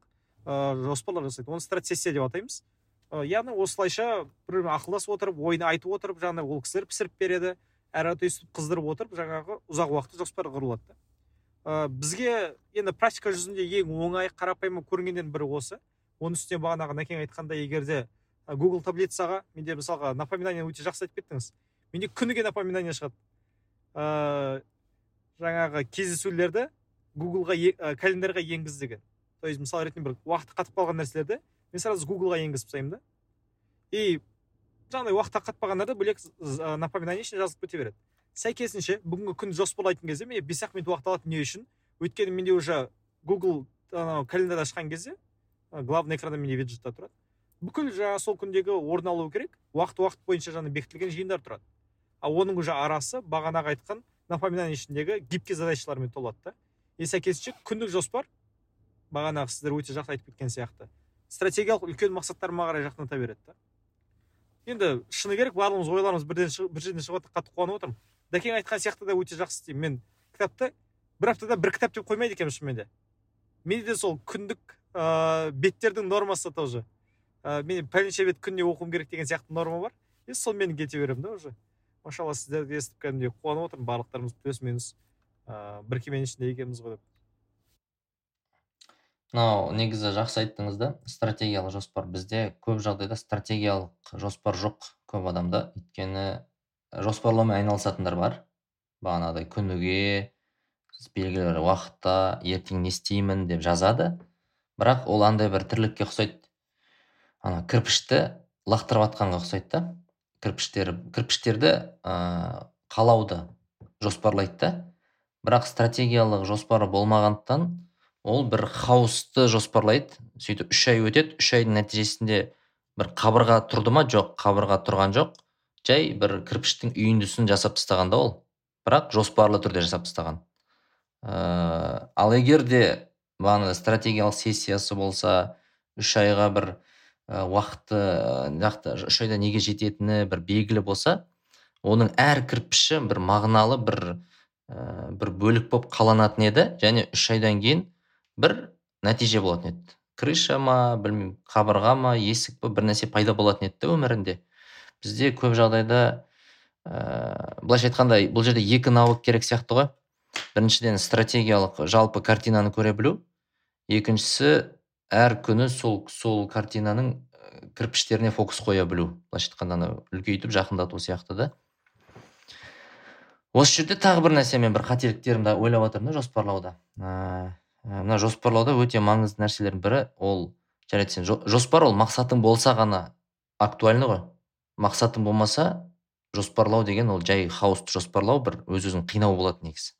ыыы жоспарлар жасайды. Оны стратсессия деп атаймыз. Яғни осылайша бір ақылдасып отырып ойын айтып отырып жаңағыдай ол кісілер пісіріп береді әрі өйстіп қыздырып отырып жаңағы ұзақ уақытты жоспар құрылады да. Ә, бізге енді практика жүзінде ең оңай қарапайым көрінгеннен бірі осы. Оның үстіне бағанағы нәкең айтқандай егер де google таблицаға менде мысалға напоминание өте жақсы айтып кеттіңіз. Менде күніге напоминание шығады. Ә, жаңағы кездесулерді гуглға ә, календарьға енгіз деген то есть мысалы ретінде бір уақыты қатып қалған нәрселерді мен сразу гуглға енгізіп тастаймын да. И жаңағыдай уақытта қатып қалғандарды бөлек напоминание ішіне жазылып кете береді. Сәйкесінше бүгінгі күн жоспарлайтын кезде менде бес ақ минут уақыт алады не үшін? Өйткені менде уже google анау календарь ашқан кезде главный экранда менде виджетта тұрады. Бүкіл жаңағы сол күндегі орын алуы керек уақыт уақыт бойынша жаңа бекітілген жиындар тұрады. Ал оның уже арасы бағанағы айтқан напоминание ішіндегі гибкий задачалармен толады да и сәйкесінше күндік жоспар бағанағы сіздер өте жақсы айтып кеткен сияқты. Стратегиялық үлкен мақсаттарыма қарай жақындата береді да. Енді шыны керек барлығымыз ойларымыз бірден бір жерден шығып жатыр қатты қуанып отырмын. Дәкең айтқан сияқты да өте жақсы істеймін. Мен кітапты бір аптада бір кітап деп қоймайды екенмін шынымен де. Менде де сол күндік ыыы беттердің нормасы тоже. Ә, мен пәленше бет күніне оқуым керек деген сияқты норма бар. И сонымен кете беремін да уже. Машалла сіздерді естіп кәдімгідей қуанып отырмын барлықтарымыз плюс минус ыыы бір кеменің ішінде екенбіз ғой деп. Мынау негізі жақсы айттыңыз да стратегиялық жоспар бізде көп жағдайда стратегиялық жоспар жоқ көп адамда. Өйткені жоспарлаумен айналысатындар бар. Бағанағыдай күніге белгілі бір уақытта ертең не істеймін деп жазады. Бірақ ол андай бір тірлікке ұқсайды. Ана кірпішті лақтырып жатқанға ұқсайды да. Кірпіштер кірпіштерді ә, қалауды жоспарлайды да. Бірақ стратегиялық жоспары болмағандықтан ол бір хаосты жоспарлайды. Сөйтіп үш ай өтеді. Үш айдың нәтижесінде бір қабырға тұрды ма? Жоқ қабырға тұрған жоқ. Жай бір кірпіштің үйіндісін жасап тастаған да ол. Бірақ жоспарлы түрде жасап тастаған. Ә, ал егер де бағана стратегиялық сессиясы болса үш айға бір уақыты нақты үш айда неге жететіні бір белгілі болса оның әр кірпіші бір мағыналы бір ә, бір бөлік болып қаланатын еді. Және үш айдан кейін бір нәтиже болатын еді. Крыша ма білмеймін қабырға ма есік па бір нәрсе пайда болатын еді өмірінде. Бізде көп жағдайда ә, былайша айтқанда бұл жерде екі навык керек сияқты ғой. Біріншіден стратегиялық жалпы картинаны көре білу. Екіншісі әр күні сол сол картинаның кірпіштеріне фокус қоя білу. Былайша айтқанда анау үлкейтіп жақындату сияқты да. Осы жерде тағы бір нәрсе мен бір қателіктерімді ойлап жатырмын да жоспарлауда. Мына жоспарлауда өте маңызды нәрселердің бірі ол жарайды сен жоспар ол мақсатың болса ғана актуальны ғой. Мақсатың болмаса жоспарлау деген ол жай хаосты жоспарлау бір өз өзін қинау болады негізі.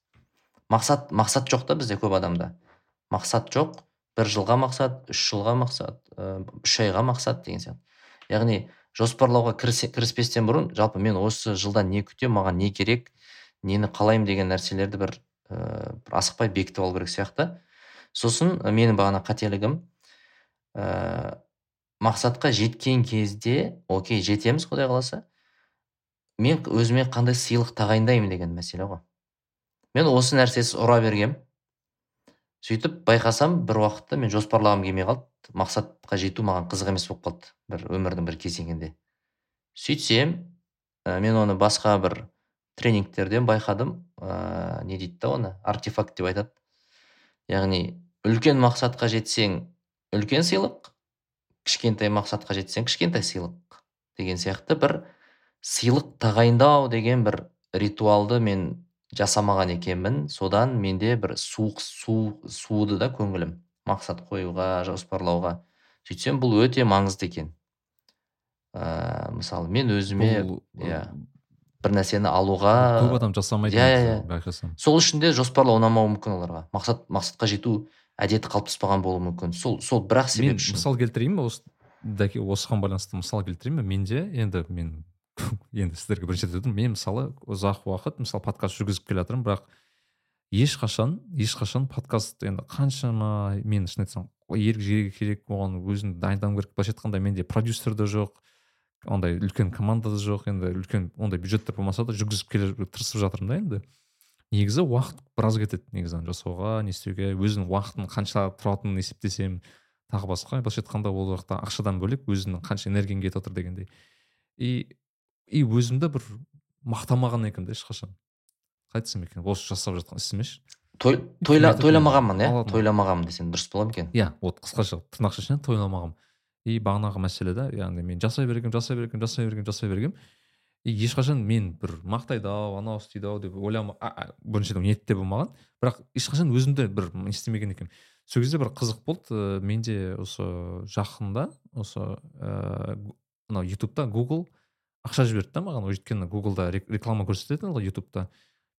Мақсат мақсат жоқ та бізде көп адамда. Мақсат жоқ бір жылға мақсат үш жылға мақсат үш айға мақсат деген сияқты. Яғни жоспарлауға кіріспестен бұрын жалпы мен осы жылдан не күтемін маған не керек нені қалаймын деген нәрселерді бір бір асықпай бекітіп алу керек сияқты. Сосын менің бағана қателігім ә, мақсатқа жеткен кезде окей жетеміз құдай қаласа мен өзіме қандай сыйлық тағайындаймын деген мәселе ғой. Мен осы нәрсесіз ұра бергем. Сөйтіп байқасам бір уақытта мен жоспарлағым келмей қалды. Мақсатқа жету маған қызық емес болып қалды бір өмірдің бір кезеңінде. Сөйтсем ә, мен оны басқа бір тренингтерден байқадым. Ә, не дейді да оны? Артефакт деп айтады. Яғни үлкен мақсатқа жетсең үлкен сыйлық кішкентай мақсатқа жетсең кішкентай сыйлық деген сияқты бір сыйлық тағайындау деген бір ритуалды мен жасамаған екенмін. Содан менде бір суық су суыды да көңілім мақсат қоюға жоспарлауға сөйтсем бұл өте маңызды екен. Ә, мысалы мен өзіме иә бір нәрсені алуға көп адам жасамайды иә иә иә. сол үшін де жоспарлау ұнамауы мүмкін оларға. Мақсат мақсатқа жету әдеті қалыптаспаған болуы мүмкін. Сол сол бір ақ себеп үшін. мысал келтірейін ба осы осыған байланысты мысал келтірейін ба менде енді мен енді сіздерге бірінші айтып мен мысалы ұзақ уақыт мысалы подкаст жүргізіп келе жатырмын бірақ ешқашан ешқашан подкаст енді қаншама мен шын айтсам ерік керек оған өзін дайындауым керек былайша айтқанда менде продюсер де жоқ ондай үлкен команда да жоқ енді үлкен ондай бюджеттер болмаса да жүргізіп келе тырысып жатырмын да енді. Негізі уақыт біраз кетеді негізі жасауға не істеуге өзінің уақытын қанша тұратынын есептесем тағы басқа былайша айтқанда ол жақта ақшадан бөлек өзіңнің қанша энергияң кетіп отыр дегендей. И и өзімді бір мақтамаған екенмін да ешқашан. Қалай айтсам екен. Осы жасап жатқан ісіме ше той тойла тойламағанмын иә? тойламағанмын десем дұрыс бола ма екен? Иә вот қысқаша тырнақша ішінен тойламағанмын и бағанағы мәселе да яғни мен жасай бергем жасай бергем жасай бергем жасай бергем и ешқашан мен бір мақтайды ау анау істейді ау деп ойлама біріншіден ниетте болмаған. Бірақ ешқашан өзімді бір не істемеген екенмін. Сол кезде бір қызық болды менде осы жақында осы ыыы мынау ютубта гугл ақша жіберді да маған. Өйткені гуглда реклама көрсететін ғой ютубта.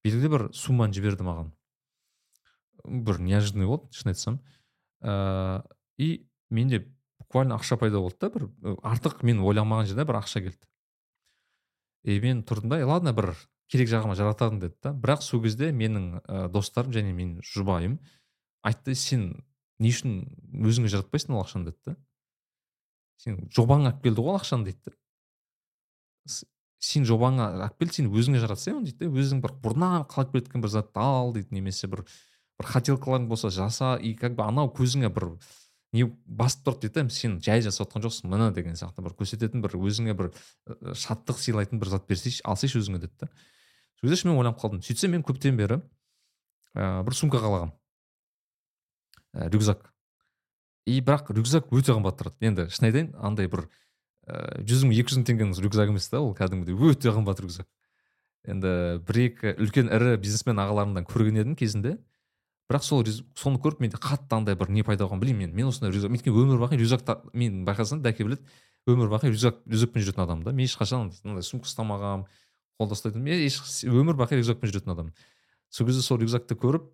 Белгілі бір сумманы жіберді маған. Бір неожиданный болды шын айтсам. Ыыы и менде буквально ақша пайда болды да бір артық мен ойламаған жерде бір ақша келді. И мен тұрдым да ладно бір керек жағыма жарататын деді да бірақ сол кезде менің достарым және менің жұбайым айтты сен не үшін өзіңе жаратпайсың ол ақшаны? деді да. Сен жобаң алып келді ғой ақшаны дейді сен жобаңа алып кел сен өзіңе жаратсаң дейді да өзің бір бұрыннан қалып келе бір затты ал дейді немесе бір бір хотелкаларың болса жаса и как бы анау көзіңе бір не басып тұрады дейді да сен жай жасап жатқан жоқсың міне деген сияқты бір көрсететін бір өзіңе бір шаттық сыйлайтын бір зат берсейші алсайшы өзіңе деді да сол кезде мен ойланып қалдым. Сөйтсем мен көптен бері ә, бір сумка қалағанмын ә, рюкзак. И бірақ рюкзак өте қымбат тұрады. Енді шын айтайын андай бір ыыы жүз мың екі жүз мың теңгенің рюкзак емес та ол кәдімгідей. Өте қымбат рюкзак. Енді бір екі үлкен ірі бизнесмен ағаларымдан көрген едім кезінде. Бірақ сол соны көріп менде қатты андай бір не пайда болған білмеймін мен. Мен осындай рюкзак өйткені өмір бақи рюкзакта мен байқасаң дәке біледі. Өмір бақи рюкзак рюкзакпен жүретін адаммын да. Мен ешқашан андай сумка ұстамағанмын қолда ұстайтын мен еш өмір бақи рюкзакпен жүретін адаммын сол кезде сол рюкзакты көріп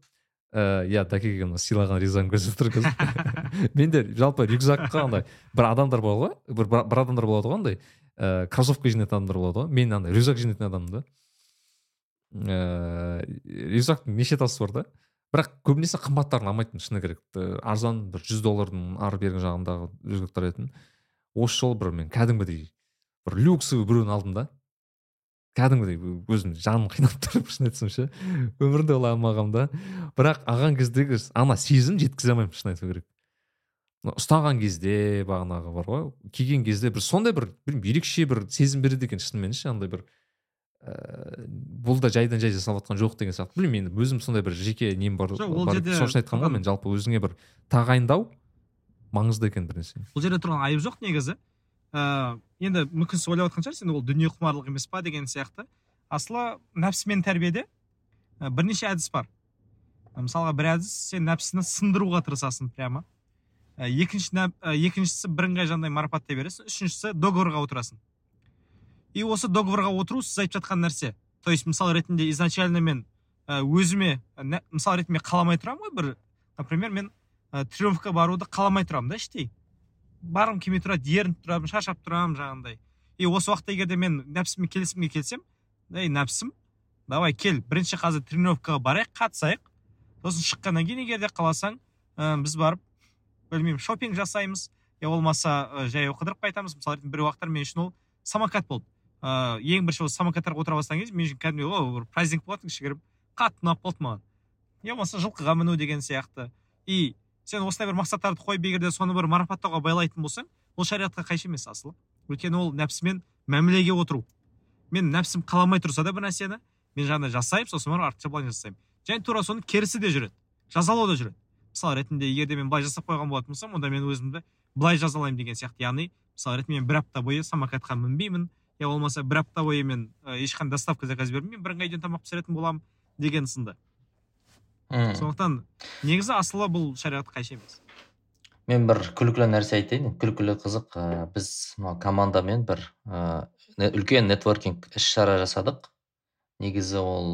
ыыы иә дәкеге мына сыйлаған ризығын көрсетіп қазір менде жалпы рюкзакқа андай бір адамдар болады ғой бір, бір адамдар болады ғой андай ыыы кроссовка жинайтын адамдар болады ғой. Мен андай рюкзак жинайтын адаммын да. Ыыы рюкзактың неше тасы бар да? Бірақ көбінесе қымбаттарын алмайтын шыны керек. Арзан бір жүз доллардың ары бергі жағындағы рюкзактар етін. Осы жолы бір мен кәдімгідей бір люксовый біреуін алдым да. Кәдімгідей өзім жаным қинап тұр шын айтсам ше өмірімде олай алмағанмын да. Бірақ алған кездегі ана сезім жеткізе алмаймын шын айту керек. Ұстаған кезде бағанағы бар ғой киген кезде бір сондай бір білмеймін ерекше бір сезім береді екен шынымен ше андай бір ііі бұл да жайдан жай жасалып жатқан жоқ деген сияқты. Білмеймін енді өзім сондай бір жеке нем бар сол үшін айтқанмын ғой мен жалпы өзіңе бір тағайындау маңызды екен бір нәрсе бұл жерде тұрған айып жоқ негізі. Ә, енді мүмкін сіз ойлап жатқан шығарсыз енді ол дүние құмарлық емес па деген сияқты. Асылы нәпсімен тәрбиеде ә, бірнеше әдіс бар. Мысалға бір әдіс сен нәпсіні сындыруға тырысасың прямо. Ә, екінші ә, екіншісі бірыңғай жаңағыдай марапаттай бересің үшіншісі договорға отырасың. И осы договорға отыру сіз айтып жатқан нәрсе. То есть мысал ретінде изначально мен өзіме мысал ретінде қаламай тұрамын ғой бір например мен ә, тренировкаға баруды қаламай тұрамын да іштей. Барғым келмей тұрады ерініп тұрамын шаршап тұрамын жаңағындай. И осы уақытта егер де мен нәпсіммен келісімге келсем ей нәпсім давай кел бірінші қазір тренировкаға барайық қатысайық. Сосын шыққаннан кейін егер де қаласаң ә, біз барып білмеймін шопинг жасаймыз. Я болмаса ә, жаяу қыдырып қайтамыз. Мысалы бір уақыттар мен үшін ол самокат болды. Ыыы ең бірінші осы самокаттарға отыра бастаған кезде мен үшін кәдімгідей о бір праздник болатын кішігірім қатты ұнап қалды маған. Я болмаса жылқыға міну деген сияқты. И сен осындай бір мақсаттарды қойып егер де соны бір марапаттауға байлайтын болсаң ол шариғатқа қайшы емес асылы өйткені ол нәпсімен мәмілеге отыру. Мен нәпсім қаламай тұрса да бір нәрсені мен жаңағыдай жасаймын сосын барып артынша былай жасаймын. Және тура соның керісі де жүреді жазалау да жүреді. Мысал ретінде егер де мен былай жасап қойған болатын болсам онда мен өзімді былай жазалаймын деген сияқты. Яғни мысалы ретінде мен бір апта бойы самокатқа мінбеймін. Я болмаса бір апта бойы мен ешқандай доставка заказ бермеймін. Бірыңғай үйден тамақ пісіретін боламын деген сынды. Мм сондықтан негізі асылы бұл шариғатқа қайшы емес. Мен бір күлкілі нәрсе айтайын. Күлкілі қызық. Ә, біз мына командамен бір ә, үлкен нетворкинг іс шара жасадық. Негізі ол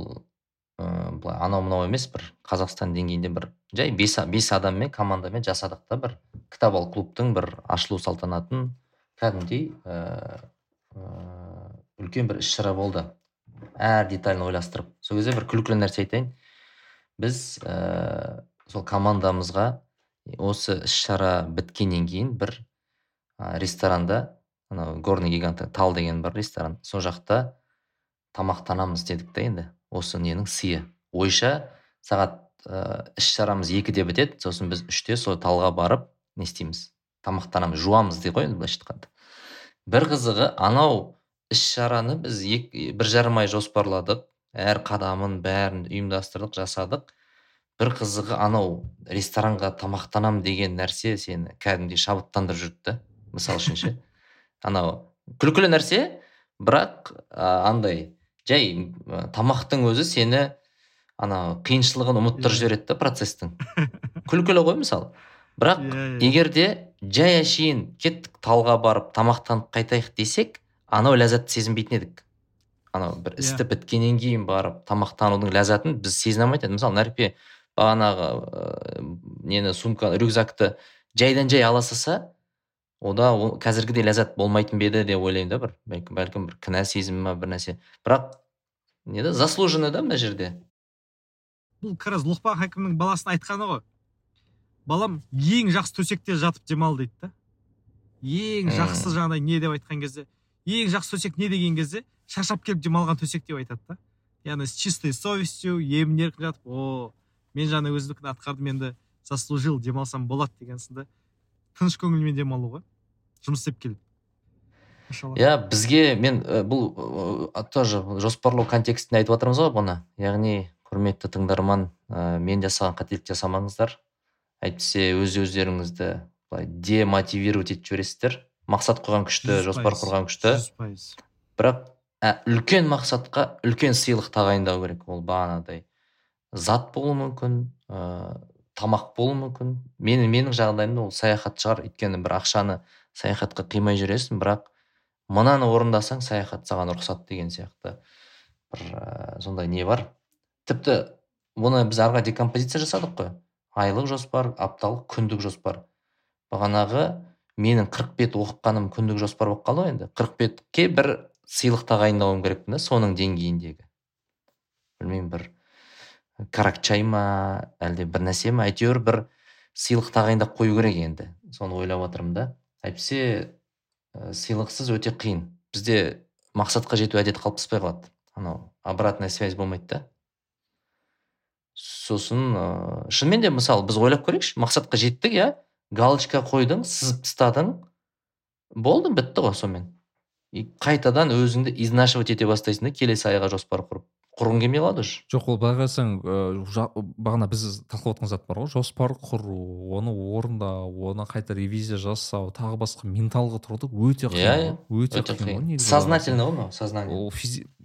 ә, былай анау мынау емес бір қазақстан деңгейінде бір жай бес, бес адаммен командамен жасадық та бір кітап ал клубтың бір ашылу салтанатын кәдімгідей ә, үлкен бір іс шара болды. Әр деталін ойластырып. Сол кезде бір күлкілі нәрсе айтайын. Біз ә, сол командамызға осы іс шара біткеннен кейін бір ә, ресторанда анау горный гигант тал деген бір ресторан сол жақта тамақтанамыз дедік та енді осы ненің сыйы. Ойша сағат ә, іс шарамыз екіде бітеді сосын біз үште сол талға барып не істейміз тамақтанамыз жуамыз дейді ғой енді былайша айтқанда. Бір қызығы анау іс шараны біз екі, бір жарым ай жоспарладық. Әр қадамын бәрін ұйымдастырдық жасадық. Бір қызығы анау ресторанға тамақтанам деген нәрсе сені кәдімгідей шабыттандырып жүрді да мысалы үшін ше. Анау күлкілі нәрсе бірақ ә, андай жай тамақтың өзі сені анау қиыншылығын ұмыттырып иә. жібереді да процестің. Күлкілі ғой мысалы бірақ иә, иә. егер де жай әшейін кеттік талға барып тамақтанып қайтайық десек анау ләззатты сезінбейтін едік. Анау бір иә. істі біткеннен кейін барып тамақтанудың ләззатын біз сезіне алмайтын едік. Мысалы нәрпе бағанағы ә, нені сумка рюкзакты жайдан жай ала салса ода ол қазіргідей ләззат болмайтын ба еді деп ойлаймын да бір. Бәлкім, бәлкім бір кінә сезімі ма бір нәрсе. Бірақ не да заслуженно да мына жерде. Бұл как раз лұқпан хакімнің баласына айтқаны ғой. Балам ең жақсы төсекте жатып демал дейді да. Ең жақсы жаңағыдай не деп айтқан кезде ең жақсы төсек не деген кезде шаршап келіп демалған төсек деп айтады да. Яғни с чистой совестью емін еркін жатып о мен жаңа өздікін атқардым енді заслужил демалсам болады деген сынды тыныш көңілмен демалу ғой. Жұмыс істеп келіп. Иә бізге мен бұл тоже жоспарлау контекстінде айтып жатырмыз ғой бұны. Яғни құрметті тыңдарман ә, мен жасаған қателік жасамаңыздар. Әйтпесе өз өздеріңізді былай демотивировать етіп жібересіздер. Мақсат қойған күшті жоспар құрған күшті. Бірақ ә, үлкен мақсатқа үлкен сыйлық тағайындау керек ол бағанағыдай зат болуы мүмкін ә, тамақ болуы мүмкін. Мен, менің жағдайымда ол саяхат шығар. Өйткені бір ақшаны саяхатқа қимай жүресің бірақ мынаны орындасаң саяхат саған рұқсат деген сияқты бір ә, сондай не бар. Тіпті бұны біз арға декомпозиция жасадық қой. Айлық жоспар апталық күндік жоспар. Бағанағы менің қырық бет оқығаным күндік жоспар болып қалды ғой енді. қырық бетке бір сыйлық тағайындауым керекпін да соның деңгейіндегі. Білмеймін бір каракчай ма әлде бір нәрсе ма әйтеуір бір сыйлық тағайындап қою керек енді. Соны ойлап жатырмын да. Әйтпесе ә, сыйлықсыз өте қиын. Бізде мақсатқа жету әдет қалыптаспай қалады. Анау обратная связь болмайды да. Сосын ыыы шынымен де мысалы біз ойлап көрейікші мақсатқа жеттік иә? Галочка қойдың сызып тастадың. Болды бітті ғой сонымен. И қайтадан өзіңді изнашивать ете бастайсың да келесі айға жоспар құрып. Құрғың келмей қалады уже жоқ ол былай қарасаң бағана біз талқылап жатқан зат бар ғой жоспар құру оны орындау оны қайта ревизия жасау тағы басқа менталға тұрды өте қиын иә, иә. өте қиын сознательно ғой мынау сознание ол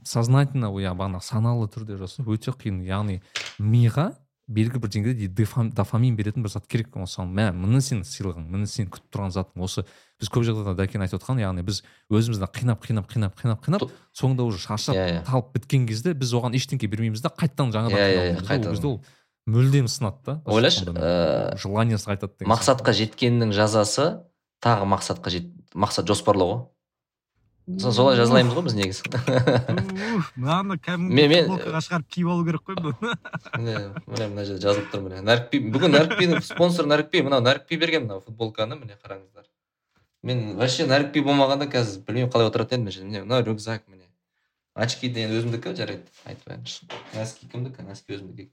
сознательно иә бағана саналы түрде жасау өте қиын. Яғни миға белгілі бір деңгейде дофамин беретін бір зат керек мысалы мә міне сенің сыйлығың міне сен күтіп тұрған затың осы. Біз көп жағдайда дәкен айтып отқан яғни біз өзімізді қинап қинап қинап қинап қинап соңында уже шаршап yeah, иә, yeah. Иә. талып біткен кезде біз оған ештеңке бермейміз да қайтадан жаңадан иә иә, иә ол мүлдем сынады да. Ойлашы ыыы желаниесі қайтады деген мақсатқа жеткеннің жазасы тағы мақсатқа жет мақсат жоспарлау ғой. Солай жазалаймыз ғой біз негізі. Мынаны кәдімгі футболкаға шығарып киіп алу керек қой міне міне мына жерде жазылып тұр міне. Нәрікби бүгін нәрікбидің спонсоры нәрікби мынау нәрікби берген мынау футболканы міне қараңыздар. Мен вообще нәрікби болмағанда қазір білмеймін қалай отыратын едім міне мынау рюкзак міне. Очки деген өзімдікі жарайды. Айтпайыншы носки кімдікі? Носки өзімдікі.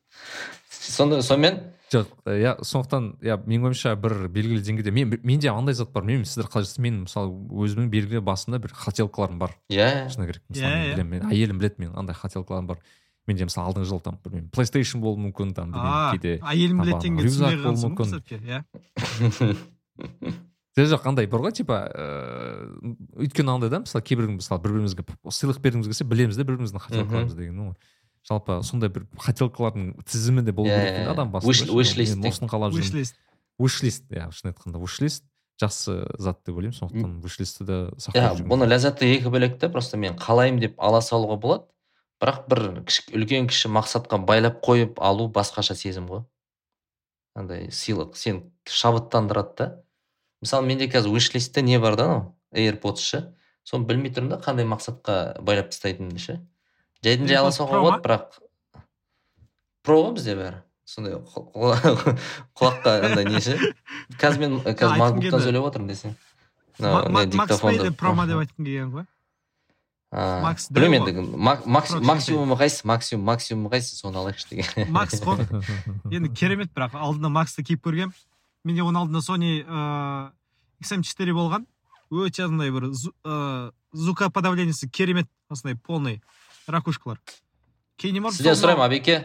Сонда сонымен? Жоқ иә сондықтан иә менің ойымша бір белгілі деңгейде мен менде андай зат бар. Білмеймін сіздер қалай жасайсыз мен мысалы өзімнің белгілі басында бір хотелкаларым бар. Иә шыны керек мысалы иә. мен. Әйелім біледі менің андай хотелкаларым бар. Менде мысалы алдыңғы жылы там білмеймін плейстейшн болуы мүмкін там білмеймін кейде әйелім біледі дегенге түсінбей қалсың ғой иә. жоқ андай бар ғой типа ыыы өйткені андай да мысалы кейбір мысалы бір бірімізге сыйлық бергіміз келсе білеміз да бір біріміздің хотелкаларымызды деген ғой жалпы сондай бір хотелкалардың тізімі де болу керек дейді адам басында. Вишлист осыны қалап жүрмін. Вишлист иә шын айтқанда вишлист жақсы зат деп ойлаймын сондықтан вишлистті де сақтап иә бұны ләззаты екі бөлек та просто мен қалаймын деп ала салуға болады. Бірақ бір үлкен кіші мақсатқа байлап қойып алу басқаша сезім ғой. Андай сыйлық. Сені шабыттандырады да. Мысалы менде қазір вишлистте не бар да анау? Airpods шы соны білмей тұрмын да қандай мақсатқа байлап тастайтынымды ше. Жайдан жай ала салуға болады бірақ про ғой бізде бәрі. Сондай құлаққа андай не ше. Қазір мен қазір макбуктан сөйлеп отырмын десең. Мынау промо деп айтқым келген ғой. Макс білмеймін енді. Максимумы қайсысы? Максимум максимумы қайсысы? Соны алайықшы деген. Макс қой. Енді керемет бірақ. Алдында максты киіп көргенмін менде оның алдында Sony ыыы XM4 болған. Өте андай бір ыыы звукоподавлениесі керемет осындай полный ракушкалар. Кейіннен барып сізден сұраймын абеке.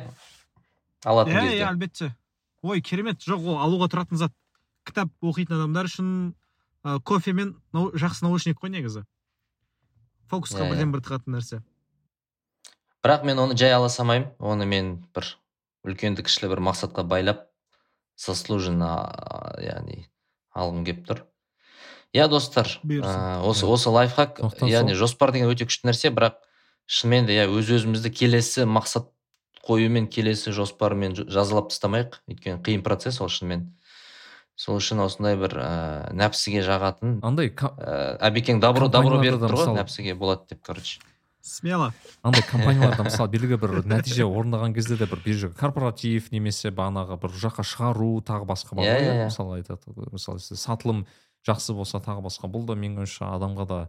Алатын иә иә әлбетте. Ой керемет жоқ ол алуға тұратын зат. Кітап оқитын адамдар үшін ә, кофе мен жақсы наушник қой негізі. Фокусқа иә, бірден бір тығатын нәрсе. Бірақ мен оны жай ала салмаймын. Оны мен бір үлкенді кішілі бір мақсатқа байлап заслуженно яғни алғым келіп тұр. Иә достар осы осы лайфхак яғни жоспар деген өте күшті нәрсе бірақ шынымен де иә өз өзімізді келесі мақсат қоюмен келесі жоспармен жазалап тастамайық. Өйткені қиын процесс ол шынымен. Сол үшін осындай бір ә, нәпсіге жағатын андай ә, әбекең добро добро беріп тұр ғой нәпсіге болады деп короче. Смело. Андай компанияларда мысалы белгілі бір нәтиже орындаған кезде де бір биржа корпоратив немесе бағанағы бір жаққа шығару тағы басқа бар ғой. иә, иә, иә. мысалы айтады мысалы сатылым жақсы болса тағы басқа. Бұл да менің ойымша адамға да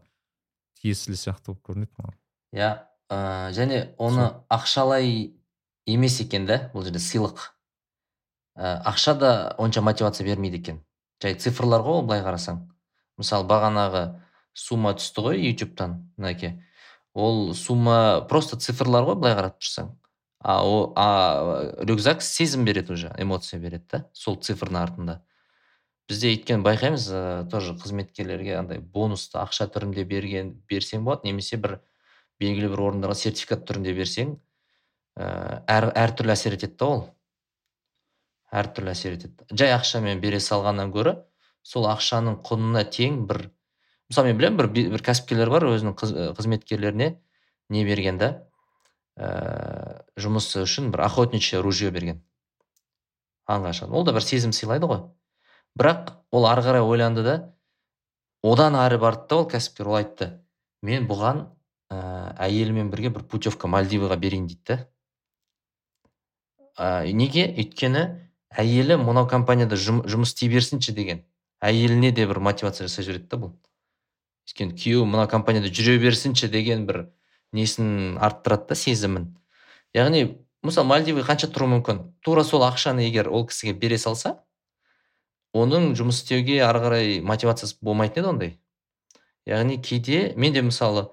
тиесілі сияқты болып көрінеді маған. Иә ә, және оны ақшалай емес екен да бұл жерде сыйлық. Ә, ақша да онша мотивация бермейді екен. Жай цифрлар ғой былай қарасаң. Мысалы бағанағы сумма түсті ғой ютубтан мінекей. Ол сумма просто цифрлар ғой былай қарап тұрсаң. А, о, а рюкзак сезім береді уже эмоция береді да сол цифрның артында. Бізде өйткені байқаймыз ә, тоже қызметкерлерге андай бонусты ақша түрінде берген берсең болады немесе бір белгілі бір орындарға сертификат түрінде берсең ә, әр әртүрлі әсер етеді да ол. Әртүрлі әсер етеді. Жай ақшамен бере салғаннан гөрі сол ақшаның құнына тең бір мысалы мен білемін бір, бір кәсіпкерлер бар өзінің қызметкерлеріне не берген да ә, жұмысы үшін бір охотничье ружье берген. Аңға ол да бір сезім сыйлайды ғой. Бірақ ол ары қарай ойланды да одан ары барды да ол кәсіпкер ол айтты мен бұған ә, әйелімен бірге бір путевка мальдиваға берейін дейді да. Ә, неге? Өйткені әйелі мынау компанияда жұмыс істей берсінші деген. Әйеліне де бір мотивация жасай жібереді да бұл. Өйткені күйеуі мына компанияда жүре берсінші деген бір несін арттырады да сезімін. Яғни мысалы мальдивы қанша тұруы мүмкін? Тура сол ақшаны егер ол кісіге бере салса оның жұмыс істеуге ары қарай мотивациясы болмайтын еді ондай. Яғни кейде мен де мысалы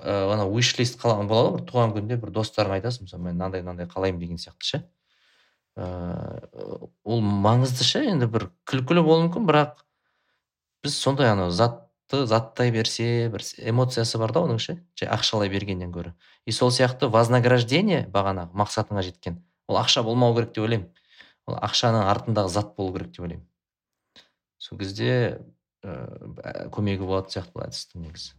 ыыы ана лист қалаған болады ғой туған күнде бір достарыңа айтасың мысалы мен мынандай мынандай қалаймын деген сияқты ше. Ыыы ол маңызды ше енді бір күлкілі болуы мүмкін бірақ біз сондай анау зат заттай берсе бір эмоциясы бар да оның ше жай ақшалай бергеннен гөрі. И сол сияқты вознаграждение бағанағы мақсатыңа жеткен. Ол ақша болмау керек деп ойлаймын. Ол ақшаның артындағы зат болу керек деп ойлаймын. Сол кезде ә, көмегі болады сияқты бұл әдістің негізі.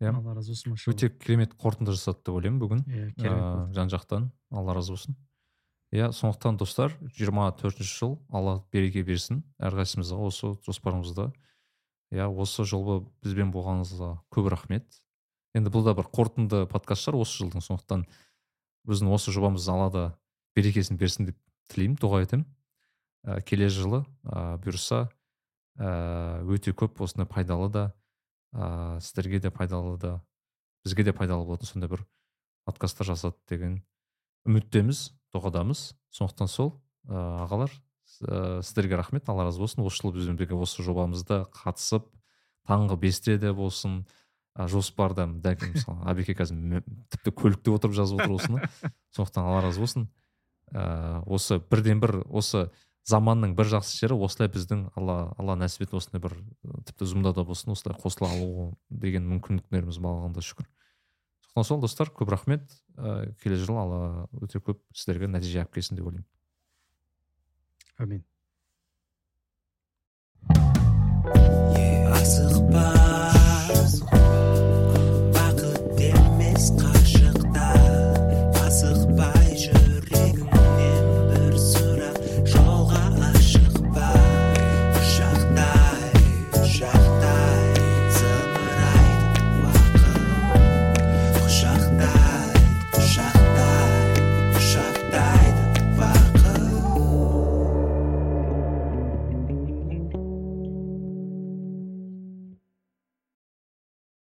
Иә. Алла разы болсын өте керемет қорытынды жасады деп ойлаймын бүгін. Иә керемет жан жақтан. Алла разы болсын. Иә сондықтан достар жиырма төртінші жыл. Алла береке берсін әрқайсымызға осы жоспарымызда. Иә осы жолы бізбен болғаныңызға көп рахмет. Енді бұл да бір қорытынды подкаст шығар осы жылдың. Сондықтан біздің осы жобамыз аллада берекесін берсін деп тілеймін дұға етемін ә, келесі жылы ә, бұйырса ә, өте көп осындай пайдалы да ә, сіздерге де пайдалы да бізге де пайдалы болатын сондай бір подкасттар жасады деген үміттеміз дұғадамыз. Сондықтан сол ә, ағалар ә, сіздерге рахмет. алла разы болсын. осы жылы бізбен бірге осы жобамызда қатысып таңғы бесте де болсын ә, жоспарда дәл мысалы абеке қазір тіпті көлікте отырып жазып отыр осыны. Сондықтан алла разы болсын. Ә, осы бірден бір осы заманның бір жақсы жері осылай біздің алла алла нәсіп етті осындай бір тіпті зумда да болсын осылай қосыла алу деген мүмкіндіктеріміз болғанда шүкір. Сол достар көп рахмет. Ә, келесі жылы алла өте көп сіздерге нәтиже алып келсін деп ойлаймын. Amin.